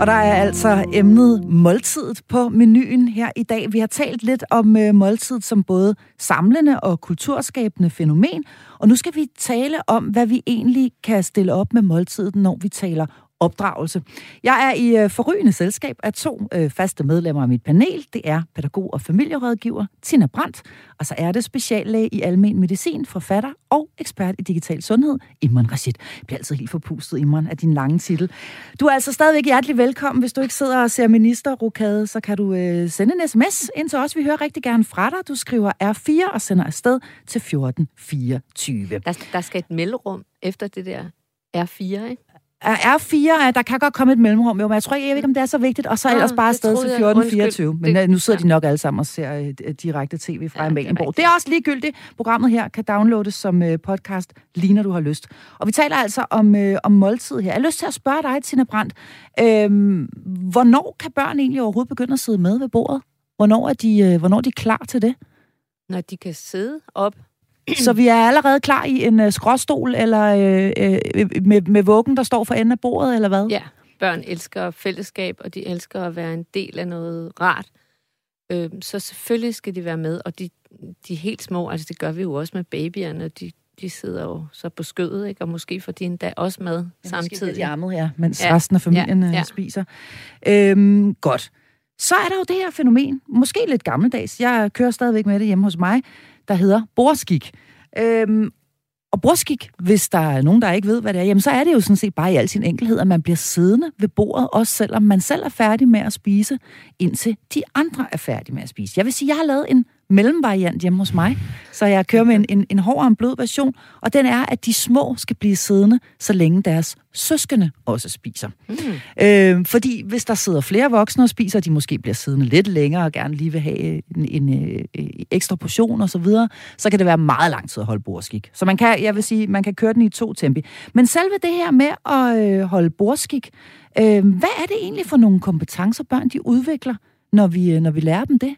Og der er altså emnet måltidet på menuen her i dag. Vi har talt lidt om øh, måltidet som både samlende og kulturskabende fænomen, og nu skal vi tale om, hvad vi egentlig kan stille op med måltidet, når vi taler opdragelse. Jeg er i øh, forrygende selskab af to øh, faste medlemmer af mit panel. Det er pædagog og familierådgiver Tina Brandt, og så er det speciallæge i almen medicin, forfatter og ekspert i digital sundhed, Imran Rashid. Jeg bliver altid helt forpustet, Imran, af din lange titel. Du er altså stadigvæk hjertelig velkommen. Hvis du ikke sidder og ser ministerrokade, så kan du øh, sende en sms ind til os. Vi hører rigtig gerne fra dig. Du skriver R4 og sender afsted til 1424. Der, der skal et mellemrum efter det der R4, ikke? Er fire, der kan godt komme et mellemrum, jo, men jeg tror ikke, jeg ved ikke, om det er så vigtigt, og så ah, ellers bare afsted til 14.24. Men det, nu sidder ja. de nok alle sammen og ser uh, direkte tv fra ja, Amalienborg. Det er også ligegyldigt. Programmet her kan downloades som uh, podcast, lige når du har lyst. Og vi taler altså om, uh, om måltid her. Jeg har lyst til at spørge dig, Tina Brandt, uh, hvornår kan børn egentlig overhovedet begynde at sidde med ved bordet? Hvornår er de, uh, hvornår er de klar til det? Når de kan sidde op så vi er allerede klar i en uh, skråstol, eller uh, uh, med, med vuggen, der står for enden af bordet, eller hvad? Ja, børn elsker fællesskab, og de elsker at være en del af noget rart. Uh, så selvfølgelig skal de være med, og de, de helt små, altså det gør vi jo også med babyerne, de, de sidder jo så på skødet, ikke? og måske får de endda også med ja, samtidig. Måske de armet, ja, mens ja. resten af familien ja, ja. spiser. Øhm, godt. Så er der jo det her fænomen, måske lidt gammeldags, jeg kører stadigvæk med det hjemme hos mig, der hedder borskik. Øhm, og borskik, hvis der er nogen, der ikke ved, hvad det er, jamen så er det jo sådan set bare i al sin enkelhed, at man bliver siddende ved bordet, også selvom man selv er færdig med at spise, indtil de andre er færdige med at spise. Jeg vil sige, jeg har lavet en mellemvariant hjemme hos mig, så jeg kører med en, en, en hård og en blød version, og den er, at de små skal blive siddende, så længe deres søskende også spiser. Mm. Øh, fordi hvis der sidder flere voksne og spiser, de måske bliver siddende lidt længere og gerne lige vil have en, en, en, en ekstra portion osv., så, videre, så kan det være meget lang tid at holde bordskik. Så man kan, jeg vil sige, man kan køre den i to tempi. Men selve det her med at øh, holde bordskik, øh, hvad er det egentlig for nogle kompetencer, børn de udvikler, når vi, øh, når vi lærer dem det?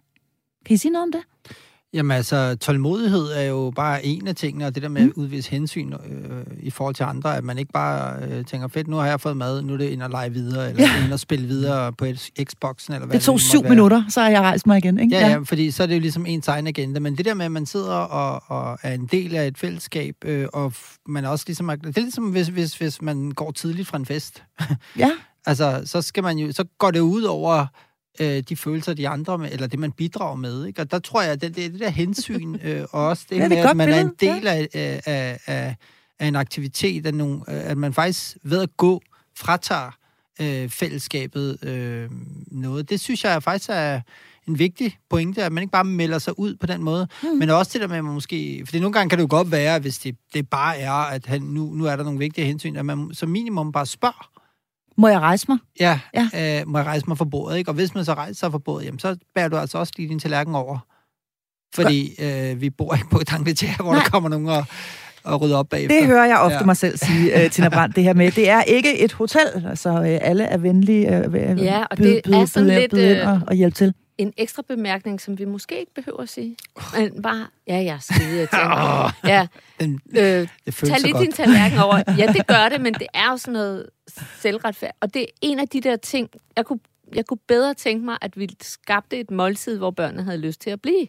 Kan I sige noget om det? Jamen altså, tålmodighed er jo bare en af tingene, og det der med mm. at udvise hensyn øh, i forhold til andre, at man ikke bare øh, tænker, fedt, nu har jeg fået mad, nu er det ind og lege videre, eller ja. ind og spille videre på Xboxen, eller hvad det tog det syv være. minutter, så har jeg rejst mig igen, ikke? Ja, ja, fordi så er det jo ligesom ens egen agenda, men det der med, at man sidder og, og er en del af et fællesskab, øh, og man også ligesom, det er ligesom, hvis, hvis, hvis man går tidligt fra en fest. Ja. altså, så skal man jo, så går det ud over øh, de følelser, de andre med, eller det, man bidrager med. Ikke? Og der tror jeg, at det, det, det der hensyn, øh, og også det, ja, det med, at man billede. er en del af, af, af, af en aktivitet, af nogle, at man faktisk ved at gå, fratager øh, fællesskabet øh, noget. Det synes jeg faktisk er en vigtig pointe, at man ikke bare melder sig ud på den måde, mm. men også det der med, at man måske... For nogle gange kan det jo godt være, hvis det, det bare er, at han, nu, nu er der nogle vigtige hensyn, at man som minimum bare spørger, må jeg rejse mig? Ja, ja. Øh, må jeg rejse mig fra bordet, ikke? Og hvis man så rejser sig fra bordet, jamen, så bærer du altså også lige din tallerken over. Fordi øh, vi bor ikke på et Angleterre, hvor Nej. der kommer nogen og, og rydder op bagefter. Det hører jeg ofte ja. mig selv sige, uh, Tina Brandt, det her med, det er ikke et hotel, altså uh, alle er venlige uh, ja, og det byde, er sådan byde, lidt, byde ind og, og hjælpe til en ekstra bemærkning, som vi måske ikke behøver at sige. Men bare, ja, jeg er skide Ja, den, øh, det tag lige din tallerken over. Ja, det gør det, men det er jo sådan noget selvretfærd. Og det er en af de der ting, jeg kunne, jeg kunne bedre tænke mig, at vi skabte et måltid, hvor børnene havde lyst til at blive.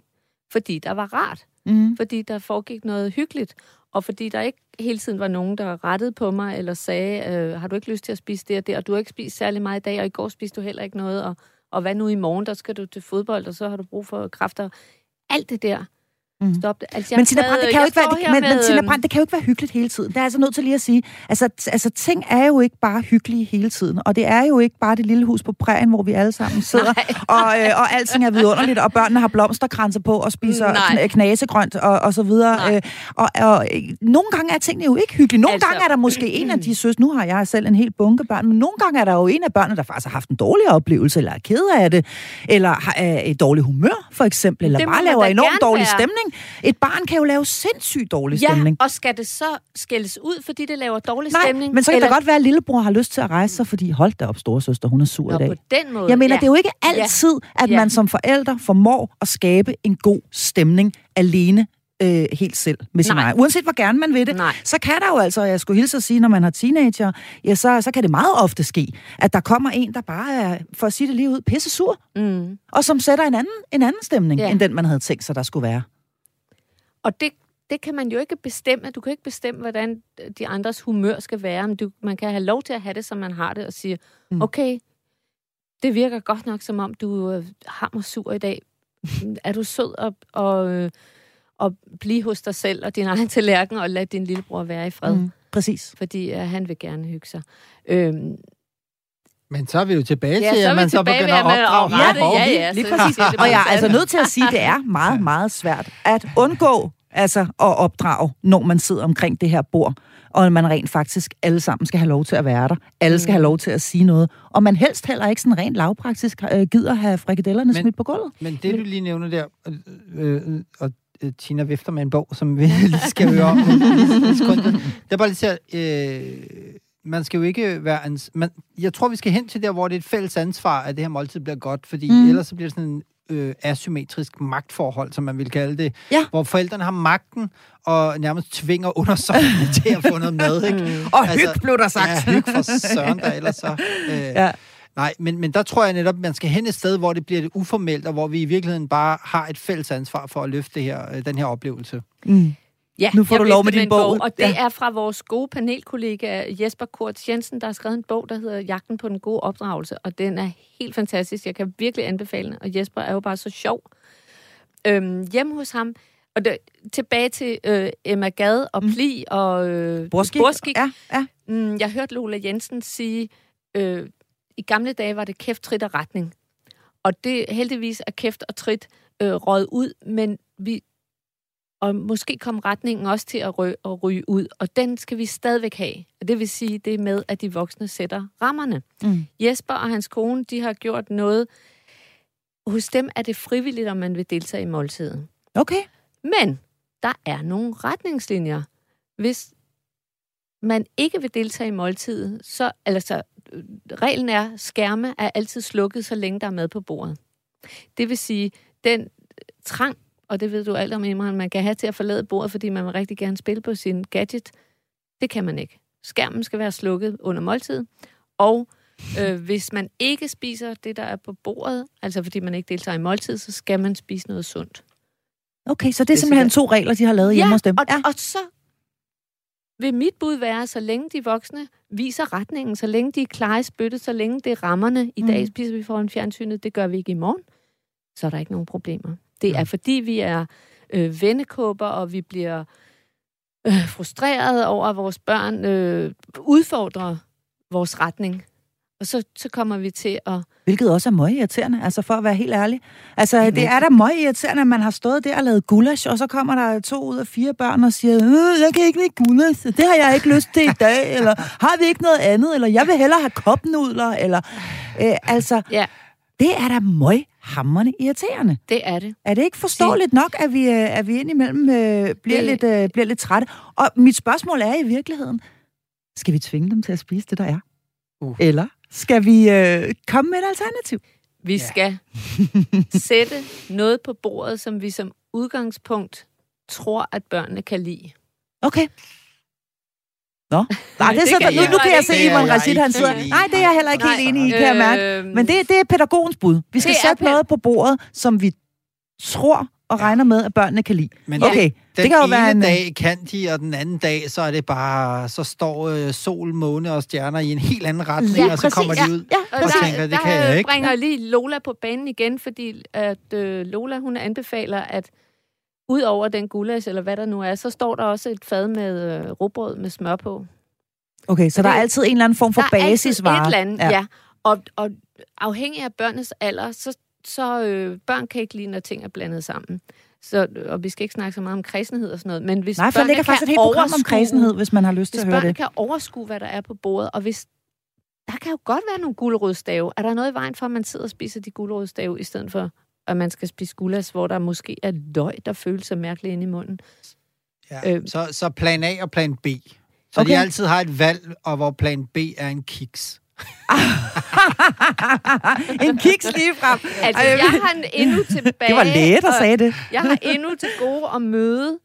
Fordi der var rart. Mm. Fordi der foregik noget hyggeligt. Og fordi der ikke hele tiden var nogen, der rettede på mig, eller sagde, øh, har du ikke lyst til at spise det og det, og du har ikke spist særlig meget i dag, og i går spiste du heller ikke noget, og og hvad nu i morgen, der skal du til fodbold, og så har du brug for kræfter. Alt det der, Mm. Stop det. Altså, men Tina Brandt, det kan jo ikke være, det, men, med, men Tina øhm, Brandt, det kan jo ikke være hyggeligt hele tiden. Det er altså nødt til lige at sige, altså, altså ting er jo ikke bare hyggelige hele tiden, og det er jo ikke bare det lille hus på prægen, hvor vi alle sammen sidder, og, øh, og alting er vidunderligt, og børnene har blomsterkranser på og spiser Nej. knasegrønt og, og så videre. Øh, og, og øh, nogle gange er tingene jo ikke hyggelige. Nogle altså, gange er der måske en af de søs, nu har jeg selv en helt bunke børn, men nogle gange er der jo en af børnene, der faktisk har haft en dårlig oplevelse, eller er ked af det, eller har et dårligt humør, for eksempel, eller bare laver enormt dårlig være. stemning. Et barn kan jo lave sindssygt dårlig Ja, stemning. og skal det så skældes ud, fordi det laver dårlig Nej, stemning? men så kan Eller- det godt være, at lillebror har lyst til at rejse sig, fordi hold da op, storesøster, hun er sur Nå, i dag. på den måde. Jeg mener, ja. det er jo ikke altid, at Ja. man som forælder formår at skabe en god stemning alene øh, helt selv med sin Nej. egen. Uanset hvor gerne man vil det, Nej. så kan der jo altså, jeg skulle hilse at sige, når man har teenager, ja, så, så kan det meget ofte ske, at der kommer en, der bare er, for at sige det lige ud, pisse sur, Mm. og som sætter en anden, en anden stemning, Ja. end den, man havde tænkt sig, der skulle være. Og det, det kan man jo ikke bestemme. Du kan ikke bestemme, hvordan de andres humør skal være. Men du, man kan have lov til at have det, som man har det, og sige, Mm. okay, det virker godt nok, som om du øh, har mig sur i dag. Er du sød og, og, øh, og blive hos dig selv og din egen tallerken, og lad din lillebror være i fred. Mm, præcis. fordi øh, han vil gerne hygge sig. Øhm, Men så er vi jo tilbage ja, til, så at man så begynder at opdrage ret hårdt. Ja, ja, Lige så præcis. det Og jeg er altså nødt til at sige, at det er meget, meget svært at undgå altså, at opdrage, når man sidder omkring det her bord, og man rent faktisk alle sammen skal have lov til at være der. Alle skal Mm. have lov til at sige noget. Og man helst heller ikke sådan rent lavpraktisk øh, gider have frikadellerne Men- smidt på gulvet. Men det, du lige nævner der, øh, øh, og øh, Tina vifter med en bog, som vi lige skal høre om. lige. Det er bare lige til at, øh, man skal jo ikke være... Ans- man, jeg tror, vi skal hen til der, hvor det er et fælles ansvar, at det her måltid bliver godt, fordi Mm. ellers så bliver det sådan en øh, asymmetrisk magtforhold, som man vil kalde det, Ja. hvor forældrene har magten og nærmest tvinger undersøgende til at få noget mad, ikke? Mm. Og Altså, hyg blev der sagt. Ja, hyg for søren der, ellers så... Øh, Ja. Nej, men, men der tror jeg netop, man skal hen et sted, hvor det bliver lidt uformelt, og hvor vi i virkeligheden bare har et fælles ansvar for at løfte det her, øh, den her oplevelse. Mm. Ja, Nu får du lov med din en bog. Og det Ja. er fra vores gode panelkollega Jesper Kurt Jensen, der har skrevet en bog, der hedder Jagten på den gode opdragelse. Og den er helt fantastisk. Jeg kan virkelig anbefale den. Og Jesper er jo bare så sjov. Øhm, hjemme hos ham, og det, tilbage til øh, Emma Gad og Pli og øh, Borskik. Borskik. Ja, ja. Mm, jeg hørte Lola Jensen sige, øh, i gamle dage var det kæft, trit og retning. Og det heldigvis er kæft og trit øh, røget ud, men vi og måske kom retningen også til at, rø- at ryge ud, og den skal vi stadigvæk have. Og det vil sige, det er med, at de voksne sætter rammerne. Mm. Jesper og hans kone, de har gjort noget. Hos dem er det frivilligt, om man vil deltage i måltiden. Okay. Men der er nogle retningslinjer. Hvis man ikke vil deltage i måltidet, så, altså, øh, reglen er, skærme er altid slukket, så længe der er mad på bordet. Det vil sige, den trang, og det ved du alt om, Imran, man kan have til at forlade bordet, fordi man vil rigtig gerne spille på sin gadget, det kan man ikke. Skærmen skal være slukket under måltid, og øh, hvis man ikke spiser det, der er på bordet, altså fordi man ikke deltager i måltid, så skal man spise noget sundt. Okay, så det er Det simpelthen sikkert- to regler, de har lavet hjemme hos dem. Og, ja. og så vil mit bud være, så længe de voksne viser retningen, så længe de er klare i spyttet, så længe det er rammerne. I Mm. dag spiser vi foran fjernsynet, det gør vi ikke i morgen. Så er der ikke nogen problemer. Det er fordi, vi er øh, vennekåber, og vi bliver øh, frustreret over, at vores børn øh, udfordrer vores retning. Og så, så kommer vi til at... Hvilket også er møgirriterende, altså for at være helt ærlig. Altså, Jamen, det er da møgirriterende, at man har stået der og lavet gulasch, og så kommer der to ud af fire børn og siger, øh, jeg kan ikke lide gulasch, det har jeg ikke lyst til i dag, eller har vi ikke noget andet, eller jeg vil hellere have kopnudler, eller... Øh, altså, Ja, det er da møghamrende irriterende. det er det. Er det ikke forståeligt nok, at vi, øh, at vi indimellem øh, bliver, Det- lidt, øh, bliver lidt trætte? Og mit spørgsmål er i virkeligheden, skal vi tvinge dem til at spise det, der er? Uh. Eller skal vi øh, komme med et alternativ? Vi Ja. skal sætte noget på bordet, som vi som udgangspunkt tror, at børnene kan lide. Okay. Nå, Nej, det er det så, kan nu, nu kan jeg se, det Iman Rashid, han sidder... Nej, det er jeg heller ikke Nej, helt enig i, kan jeg mærke. Øhm, Men det, det er pædagogens bud. Vi skal Det sætte pæ- noget på bordet, som vi tror og regner med, at børnene kan lide. Men Okay, den, det kan jo ene være en... dag kan de, og den anden dag, så er det bare, så står øh, sol, måne og stjerner i en helt anden retning, Ja, og så præcis, kommer de ja, ud. ja, Og Og der, tænker, det der kan jeg ikke. bringer lige Lola på banen igen, fordi at øh, Lola, hun anbefaler, at ud over den gulasch, eller hvad der nu er, så står der også et fad med øh, råbrød med smør på. Okay, så der er altid en eller anden form for der er basisvare. et eller andet, ja. ja. Og, og afhængig af børnenes alder, så, så øh, børn kan ikke lide, når ting er blandet sammen. Så, og vi skal ikke snakke så meget om kredsenhed og sådan noget, men hvis Nej, for der ligger faktisk et helt program om kredsenhed, hvis man har lyst til Hvis at høre det. kan overskue, hvad der er på bordet, og hvis der kan jo godt være nogle gulerødstave. Er der noget i vejen for, at man sidder og spiser de gulerødstave, i stedet for at man skal spise gulas, hvor der måske er løg, der føles så mærkeligt inde i munden. Ja, øh, så, så plan A og plan B. Så Okay. de altid har et valg, og hvor plan B er en kiks. en kiks lige frem. Altså, jeg har en endnu tilbage... Det var læge, der og sagde det. Jeg har endnu til gode at møde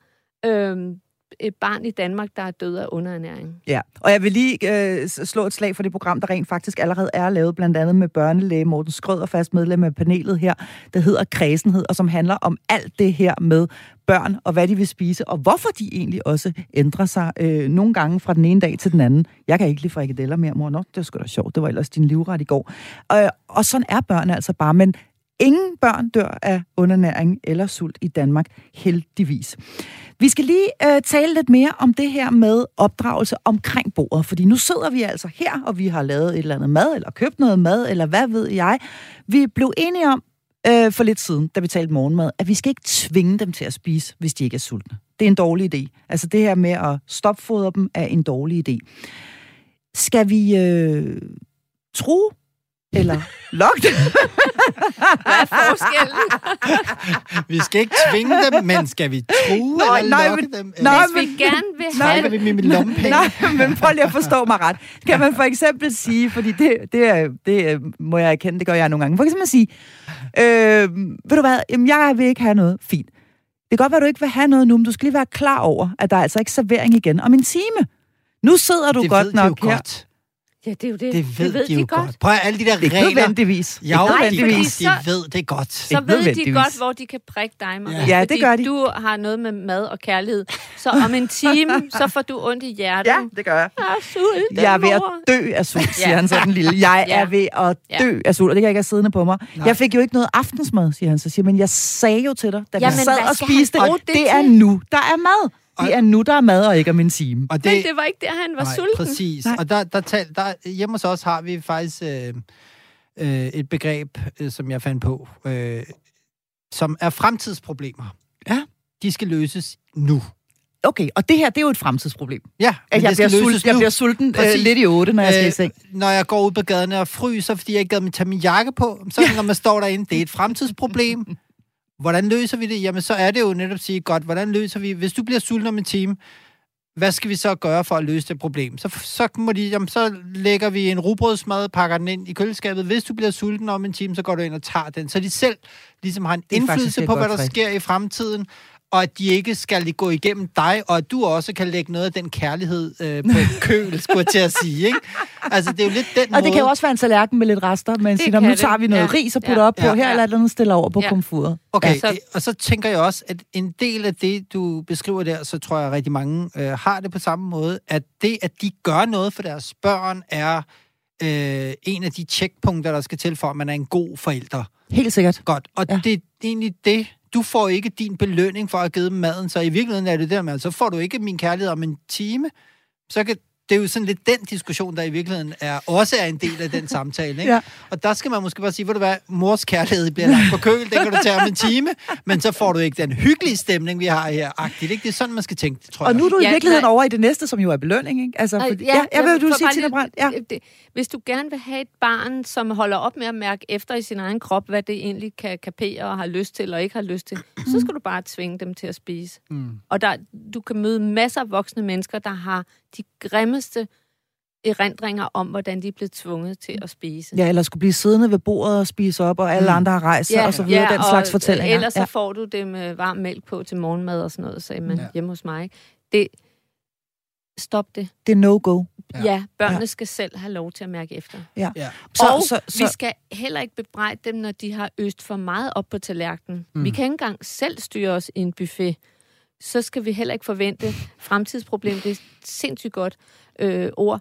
øhm, et barn i Danmark, der er død af underernæring. Ja, og jeg vil lige øh, slå et slag for det program, der rent faktisk allerede er lavet, blandt andet med børnelæge Morten Skrøder, fast medlem af panelet her, der hedder Kredsenhed, og som handler om alt det her med børn, og hvad de vil spise, og hvorfor de egentlig også ændrer sig øh, nogle gange fra den ene dag til den anden. Jeg kan ikke lide frikadeller mere, mor. Nå, det var sgu da sjovt. Det var ellers din livret i går. Øh, og sådan er børn altså bare, men ingen børn dør af undernæring eller sult i Danmark, heldigvis. Vi skal lige øh, tale lidt mere om det her med opdragelse omkring bordet, fordi nu sidder vi altså her, og vi har lavet et eller andet mad, eller købt noget mad, eller hvad ved jeg. Vi blev enige om øh, for lidt siden, da vi talte morgenmad, at vi skal ikke tvinge dem til at spise, hvis de ikke er sultne. Det er en dårlig idé. Altså det her med at stopfodre dem er en dårlig idé. Skal vi øh, tro eller lokke dem? Hvad er forskellen? Vi skal ikke tvinge dem, men skal vi true Nå, eller nej, lokke men- dem? nej, Hvis vi gerne vil Nej, have vi med lommepenge? Nej, men prøv lige at forstå mig ret. Kan man for eksempel sige, fordi det, det, er, det er- må jeg erkende, det gør jeg nogle gange. For eksempel sige, øh, ved du hvad, jamen, jeg vil ikke have noget. Fint. Det kan godt være, at du ikke vil have noget nu, men du skal lige være klar over, at der er altså ikke servering igen om en time. Nu sidder du det godt ved de nok jo her. godt. Ja, det er jo det. Det ved, det ved de jo godt. godt. Prøv at alle de der Ikke regler. nødvendigvis. Jo, Ikke de, de så- ved det godt. Så Ikke ved de godt, hvor de kan prikke dig, Marie. Ja, det fordi gør de. du har noget med mad og kærlighed. Så om en time, så får du ondt i hjertet. Ja, det gør jeg. Jeg er sulten, Jeg er ved at dø af sult, siger Ja. han sådan lille. Jeg Ja. er ved at Ja. dø af sult, og det kan jeg ikke have siddende på mig. Nej. Jeg fik jo ikke noget aftensmad, siger han så. Siger, men jeg sagde jo til dig, da vi Jamen, sad og spiste han det, det det er nu, der er mad. Det Og- er nu, der er mad, og ikke om en time. Og Men det var ikke der, han var Nej, sulten. præcis. Nej. Og der, der, tal, der, hjemme hos os har vi faktisk øh, øh, et begreb, øh, som jeg fandt på, øh, som er fremtidsproblemer. Ja. De skal løses nu. Okay, og det her, det er jo et fremtidsproblem. Ja, At jeg, det skal bliver løses sulten, jeg bliver sulten øh, lidt i otte, når jeg skal i seng. når jeg går ud på gaden og fryser, fordi jeg ikke gad mig tage min jakke på, så når man står derinde, det er et fremtidsproblem. Hvordan løser vi det? Jamen, så er det jo netop at sige, godt, hvordan løser vi, hvis du bliver sulten om en time, hvad skal vi så gøre for at løse det problem? Så, så, må de, jamen, så lægger vi en rugbrødsmad, pakker den ind i køleskabet. Hvis du bliver sulten om en time, så går du ind og tager den. Så de selv ligesom har en indflydelse på, hvad der sker i fremtiden, og at de ikke skal gå igennem dig, og at du også kan lægge noget af den kærlighed øh, på køl, skulle jeg til at sige. Ikke? Altså, det er jo lidt den Og måde... det kan jo også være en tallerken med lidt rester, men siger, nu tager vi noget Ja. ris og putter Ja. op på Ja. her, eller et eller andet stiller over på Ja. komfuret. Okay, Ja, ja, så- og så tænker jeg også, at en del af det, du beskriver der, så tror jeg, at rigtig mange øh, har det på samme måde, at det, at de gør noget for deres børn, er øh, en af de checkpunkter, der skal til for, at man er en god forælder. Helt sikkert. Godt, og Ja. ja. det er egentlig det. Du får ikke din belønning for at have givet dem maden, så i virkeligheden er det der med, så får du ikke min kærlighed om en time. Så kan, det er jo sådan lidt den diskussion, der i virkeligheden er, også er en del af den samtale. Ikke? Ja. Og der skal man måske bare sige, ved du hvad, mors kærlighed bliver lagt på køl, den kan du tage om en time, men så får du ikke den hyggelige stemning, vi har her. Agtigt, ikke? Det er sådan, man skal tænke, det tror Og jeg. nu er du i Ja, virkeligheden nej. over i det næste, som jo er belønning, ikke? Altså, fordi, ja, jeg vil, du sige, Tina Brandt. Ja. det- Hvis du gerne vil have et barn, som holder op med at mærke efter i sin egen krop, hvad det egentlig kan kapere og har lyst til og ikke har lyst til, så skal du bare tvinge dem til at spise. Mm. Og der, du kan møde masser af voksne mennesker, der har de grimmeste erindringer om, hvordan de er blevet tvunget til at spise. ja, eller skulle blive siddende ved bordet og spise op, og alle Mm. andre har rejst sig, og så videre, den og slags fortællinger. Ellers så ja. får du det med varm mælk på til morgenmad og sådan noget, sagde man Ja. hjemme hos mig. ikke? Det, stop det. Det er no-go. Ja, Ja. ja børnene ja. skal selv have lov til at mærke efter. Ja. Så, og så, så, vi skal heller ikke bebrejde dem, når de har øst for meget op på tallerkenen. Mm. Vi kan ikke engang selv styre os i en buffet. Så skal vi heller ikke forvente fremtidsproblem. Det er sindssygt godt øh, ord.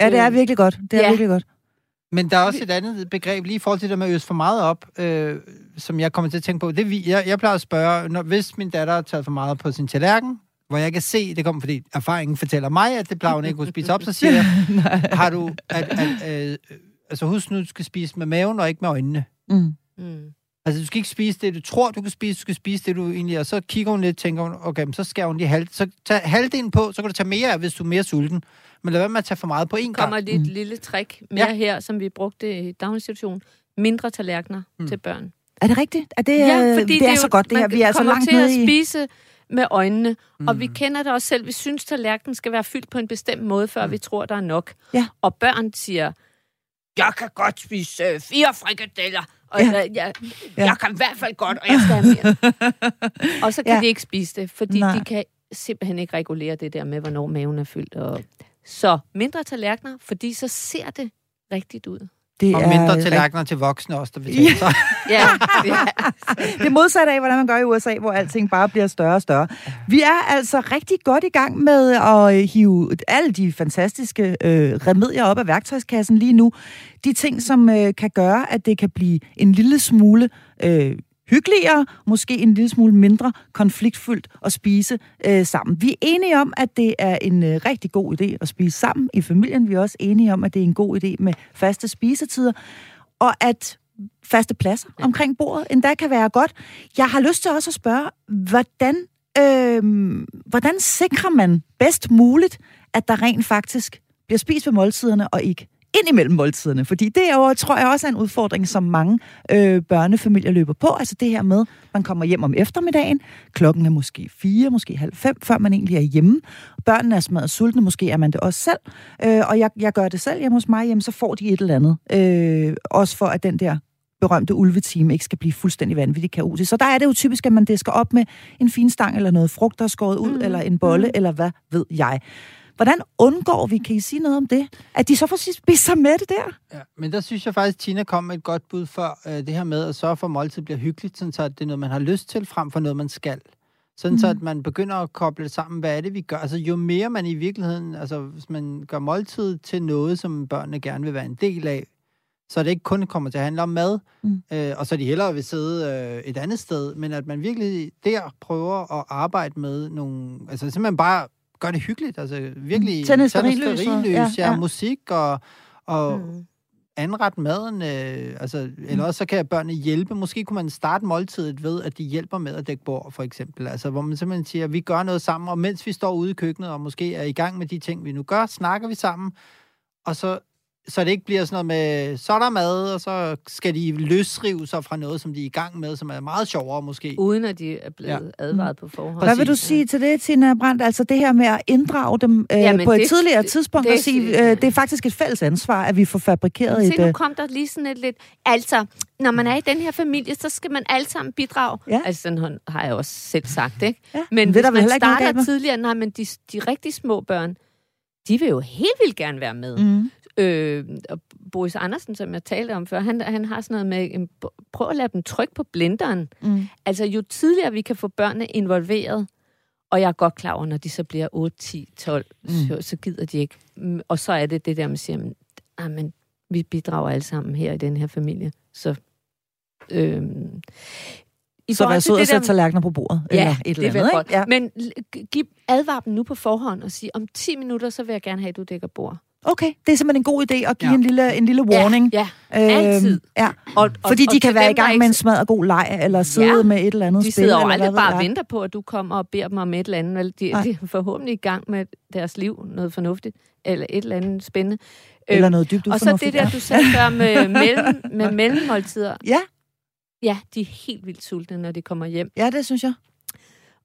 ja, det er virkelig godt. Det er Ja. virkelig godt. Men der er også et andet begreb, lige i forhold til det med at øse for meget op, øh, som jeg kommer til at tænke på. Det, jeg, jeg plejer at spørge, når, hvis min datter har taget for meget på sin tallerken, hvor jeg kan se, det kommer, fordi erfaringen fortæller mig, at det plejer hun ikke at spise op, så siger jeg, har du, at, at, øh, altså husk nu, du skal spise med maven og ikke med øjnene. Mm. Mm. Altså, du skal ikke spise det, du tror, du kan spise, du skal spise det, du egentlig... Og så kigger hun lidt, tænker hun, okay, men så skal hun lige halv... Så tag halvdelen på, så kan du tage mere af, hvis du er mere sulten. Men lad være med at tage for meget på én gang. kommer lige et Mm. lille trick mere Ja. her, som vi brugte i daginstitutionen. Mindre tallerkener mm. Til børn. Er det rigtigt? Er det, Ja, øh, fordi det, er så godt, det her. Vi er så langt til nede at i... spise med øjnene, mm. og vi Mm. kender det også selv. Vi synes, tallerkenen skal være fyldt på en bestemt måde, før mm. vi tror, der er nok. Ja. Og børn siger, jeg kan godt spise øh, fire frikadeller, og Ja. jeg, jeg, Ja. jeg kan i hvert fald godt, og jeg skal have mere. og så kan Ja. de ikke spise det, fordi. Nej. de kan simpelthen ikke regulere det der med, hvornår maven er fyldt. Og... Så mindre tallerkener, fordi så ser det rigtigt ud. Det Og er mindre rigt- tallerkener til voksne også, der betaler sig. Ja, ja. Det er modsat af, hvordan man gør i USA, hvor alting bare bliver større og større. Vi er altså rigtig godt i gang med at øh, hive alle de fantastiske øh, remedier op af værktøjskassen lige nu. De ting, som øh, kan gøre, at det kan blive en lille smule øh, hyggeligere, måske en lille smule mindre konfliktfyldt at spise øh, sammen. Vi er enige om, at det er en øh, rigtig god idé at spise sammen i familien. Vi er også enige om, at det er en god idé med faste spisetider, og at faste pladser omkring bordet endda kan være godt. Jeg har lyst til også at spørge, hvordan, øh, hvordan sikrer man bedst muligt, at der rent faktisk bliver spist ved måltiderne og ikke ind imellem måltiderne? Fordi det er jo, tror jeg også er en udfordring, som mange øh, børnefamilier løber på. Altså det her med, man kommer hjem om eftermiddagen, klokken er måske fire, måske halv fem, før man egentlig er hjemme. Børnene er smadret sultne, måske er man det også selv. Øh, og jeg, jeg gør det selv hjemme hos mig, jamen, så får de et eller andet. Øh, også for at den der berømte ulvetime ikke skal blive fuldstændig vanvittigt kaotisk. Så der er det jo typisk, at man det skal op med en fin stang eller noget frugt, der er skåret ud, mm. eller en bolle, mm. eller hvad ved jeg. Hvordan undgår vi, kan I sige noget om det? At de så får spist sig med det der? Ja, men der synes jeg faktisk, Tina kom med et godt bud for øh, det her med at sørge for, at måltid bliver hyggeligt, sådan så at det er noget, man har lyst til, frem for noget, man skal. Sådan mm. så, at man begynder at koble det sammen, hvad er det, vi gør? Altså, jo mere man i virkeligheden, altså, hvis man gør måltid til noget, som børnene gerne vil være en del af, så det ikke kun kommer til at handle om mad, Mm. øh, og så de hellere vil sidde øh, et andet sted, men at man virkelig der prøver at arbejde med nogle, altså simpelthen bare gør det hyggeligt, altså virkelig Mm. Et tage noget stearinlys ja, ja, musik og, og mm Mm. anrette maden, øh, altså, eller også så kan børnene hjælpe. Måske kunne man starte måltidet ved, at de hjælper med at dække bord, for eksempel. Altså, hvor man simpelthen siger, at vi gør noget sammen, og mens vi står ude i køkkenet, og måske er i gang med de ting, vi nu gør, snakker vi sammen, og så så det ikke bliver sådan noget med, så er der mad, og så skal de løsrive sig fra noget, som de er i gang med, som er meget sjovere måske. Uden at de er blevet Ja. advaret på forhånd. Hvad vil du sige til det, Tina Brandt? Altså det her med at inddrage dem øh, Jamen, på et det- tidligere det- tidspunkt det- og sige, øh, det er faktisk et fælles ansvar, at vi får fabrikeret et... Se, nu Øh, kom der lige sådan et lidt... Altså, når man er i den her familie, så skal man alle sammen bidrage. Ja. Altså, sådan har jeg også selv sagt, ikke? ja, Men det er hvis der man starter tidligere, nej, men de, de rigtig små børn, de vil jo helt vildt gerne være med. Mm. Øh, og Boris Andersen, som jeg talte om før, han, han har sådan noget med, prøv at lade dem trykke på blenderen. Mm. Altså, jo tidligere vi kan få børnene involveret, og jeg er godt klar over, når de så bliver 8, 10, 12, mm. så, så gider de ikke. Mm, Og så er det det der, man siger, men, ah, men vi bidrager alle sammen her i den her familie. Så, øhm, i Så vær sød og sætte tallerkener på bordet. Ja, eller et det eller andet, ikke? Ja. godt. Men giv advar dem nu på forhånd og sige, om 10 minutter, så vil jeg gerne have, at du dækker bord. Okay, det er simpelthen en god idé at give Ja. en, lille, en lille warning. Ja, Øhm, altid. ja. Og, og, Fordi og de kan til være i dem, der gang ikke- med en smadret god leg, eller sidde Ja. med et eller andet De spil. sidder jo eller aldrig hvad bare og venter på, at du kommer og beder dem om et eller andet. Vel? De, de er forhåbentlig i gang med deres liv, noget fornuftigt, eller et eller andet spændende. Eller Øhm, noget dybt og så det der, du sagde før med, mellem, med mellemmåltider. Ja. Ja, de er helt vildt sultne, når de kommer hjem. Ja, det synes jeg.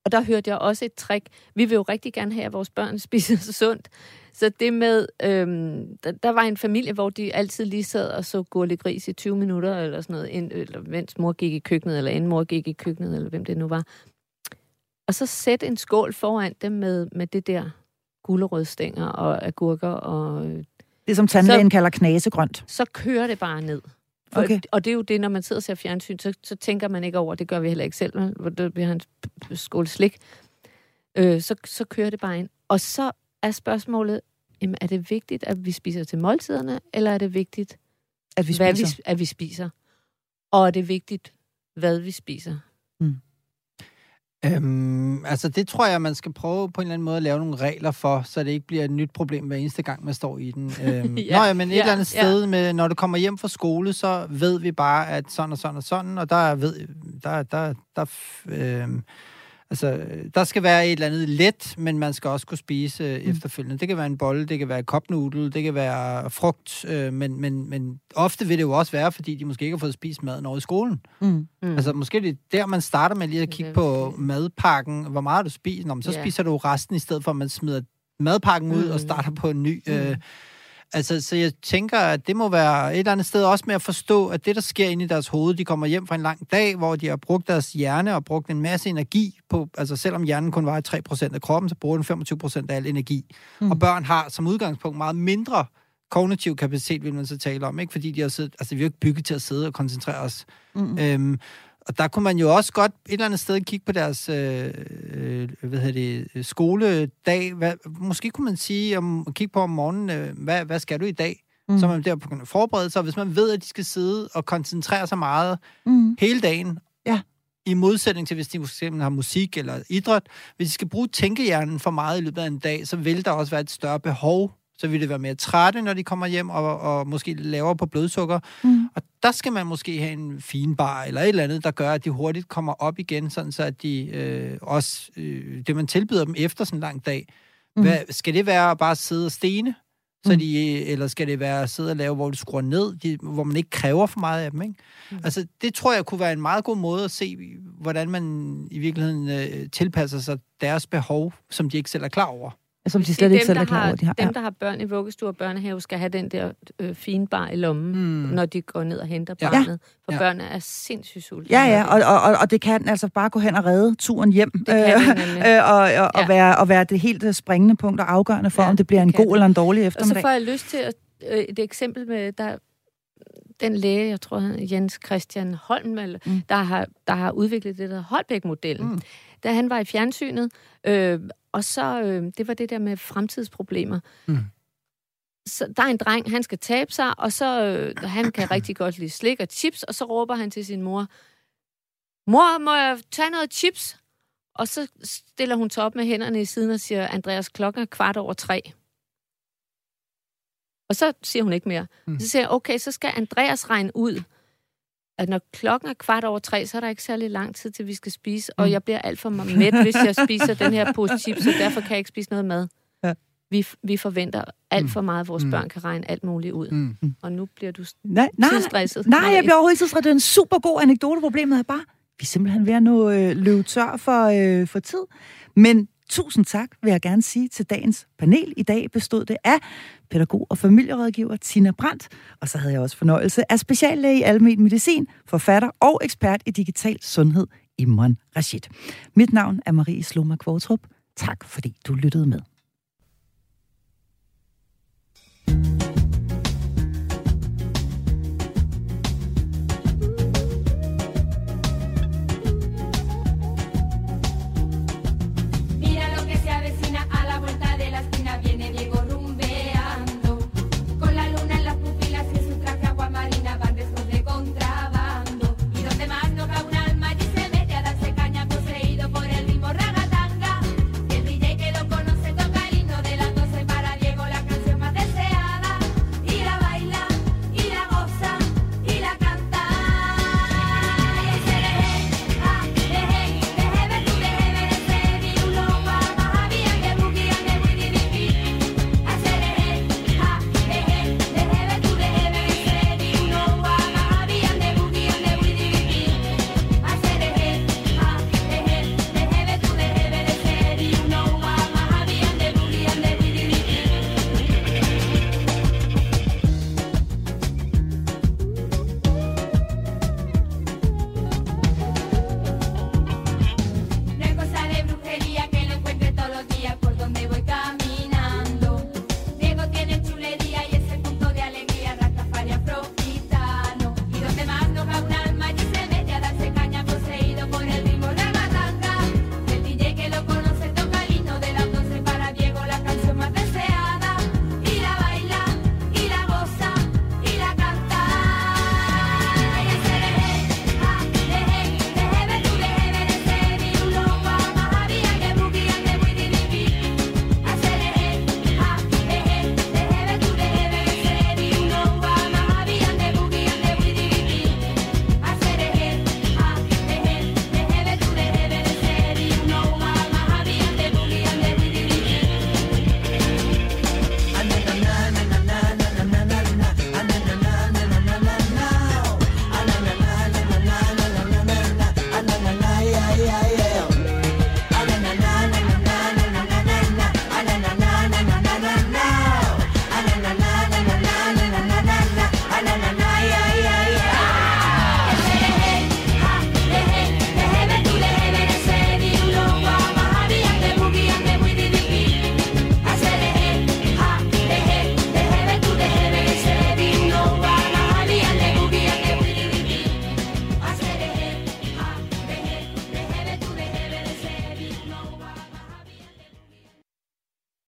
Og der hørte jeg også et trick. Vi vil jo rigtig gerne have, at vores børn spiser så sundt. Så det med, øhm, der, der var en familie, hvor de altid lige sad og så gurlig gris i 20 minutter, eller sådan noget, ind, eller mens mor gik i køkkenet, eller inden mor gik i køkkenet, eller hvem det nu var. Og så sæt en skål foran dem med, med det der gulerødstænger og agurker, og øh, Det som tandlægen så... kalder knasegrønt. så kører det bare ned. Okay. Og det er jo det, når man sidder og ser fjernsyn, så, så tænker man ikke over, det gør vi heller ikke selv, hvor det bliver en skål slik. Øh, så, så kører det bare ind. Og så er spørgsmålet, jamen, er det vigtigt, at vi spiser til måltiderne, eller er det vigtigt, At vi hvad spiser. vi, at vi spiser? Og er det vigtigt, hvad vi spiser? Øhm, altså det tror jeg, man skal prøve på en eller anden måde at lave nogle regler for, så det ikke bliver et nyt problem hver eneste gang, man står i den. Øhm, Ja, ja, Nå ja, men et ja, eller andet ja. sted, med, når du kommer hjem fra skole, så ved vi bare, at sådan og sådan og sådan, og der ved, der, der, der, øhm, Altså, der skal være et eller andet let, men man skal også kunne spise øh, mm. efterfølgende. Det kan være en bolle, det kan være kopnudel, det kan være frugt, øh, men, men, men ofte vil det jo også være, fordi de måske ikke har fået spist maden over i skolen. Mm. Mm. Altså, måske det er der, man starter med lige at kigge på madpakken. Hvor meget du spiser, Nå, så yeah. spiser du resten, i stedet for at man smider madpakken ud mm. og starter på en ny... Øh, mm. Altså, så jeg tænker, at det må være et eller andet sted også med at forstå, at det, der sker inde i deres hoved, de kommer hjem fra en lang dag, hvor de har brugt deres hjerne og brugt en masse energi på, altså selvom hjernen kun vejer 3% af kroppen, så bruger den 25% af al energi. Mm. Og børn har som udgangspunkt meget mindre kognitiv kapacitet, vil man så tale om, ikke? Fordi de har siddet, altså vi er ikke bygget til at sidde og koncentrere os. Mm. Øhm, og der kunne man jo også godt et eller andet sted kigge på deres øh, øh, hvad hedder det, skoledag. Hvad, måske kunne man sige, om, kigge på om morgenen, øh, hvad, hvad skal du i dag? Mm. Så man der på forberede sig. Hvis man ved, at de skal sidde og koncentrere sig meget mm. hele dagen, ja. i modsætning til, hvis de måske har musik eller idræt, hvis de skal bruge tænkehjernen for meget i løbet af en dag, så vil der også være et større behov så vil det være mere trætte, når de kommer hjem, og, og måske lavere på blodsukker. Mm. Og der skal man måske have en fin bar, eller et eller andet, der gør, at de hurtigt kommer op igen, sådan så at de øh, også, øh, det man tilbyder dem efter sådan en lang dag, mm. hvad, skal det være bare at sidde og stene? Så mm. de, eller skal det være at sidde og lave, hvor du skruer ned, de, hvor man ikke kræver for meget af dem, ikke? Mm. Altså, det tror jeg kunne være en meget god måde at se, hvordan man i virkeligheden øh, tilpasser sig deres behov, som de ikke selv er klar over. Som de slet ikke selv er klar over, de har. Dem, der har børn i vuggestue og børnehave, skal have den der øh, fine bar i lommen, mm. når de går ned og henter ja. barnet. For ja. børnene er sindssygt sultne. Ja, ja, og, og, og det kan altså bare gå hen og redde turen hjem. Det kan øh, øh, og, og, ja. og, være, og være det helt springende punkt og afgørende for, ja, om det bliver en god det. eller en dårlig eftermiddag. Og så får jeg lyst til at, øh, et eksempel med, der, den læge, jeg tror, Jens Christian Holm, eller, mm. der, har, der har udviklet det der Holbæk-modellen. Mm. Da han var i fjernsynet, øh, og så, øh, det var det der med fremtidsproblemer. Mm. Så der er en dreng, han skal tabe sig, og så øh, han kan rigtig godt lide slik og chips, og så råber han til sin mor, mor, må jeg tage noget chips? Og så stiller hun sig op med hænderne i siden og siger, Andreas, klokken er kvart over tre. Og så siger hun ikke mere. Mm. Så siger jeg, okay, så skal Andreas regne ud, at når klokken er kvart over tre, så er der ikke særlig lang tid til, vi skal spise, og mm. jeg bliver alt for mæt, hvis jeg spiser den her pose chips, så derfor kan jeg ikke spise noget mad. Ja. Vi, vi forventer alt mm. for meget, at vores mm. børn kan regne alt muligt ud. Mm. Og nu bliver du nej, nej, stresset. Nej, jeg bliver overhovedet ikke stresset. Det er en super god anekdote. Problemet er bare, vi er simpelthen ved at nå øh, løbe tør for, øh, for tid. Men Tusind tak, vil jeg gerne sige til dagens panel. I dag bestod det af pædagog og familierådgiver Tina Brandt, og så havde jeg også fornøjelse af speciallæge i almen medicin, forfatter og ekspert i digital sundhed, Imran Rashid. Mit navn er Marie Sloma Kvartrup. Tak fordi du lyttede med.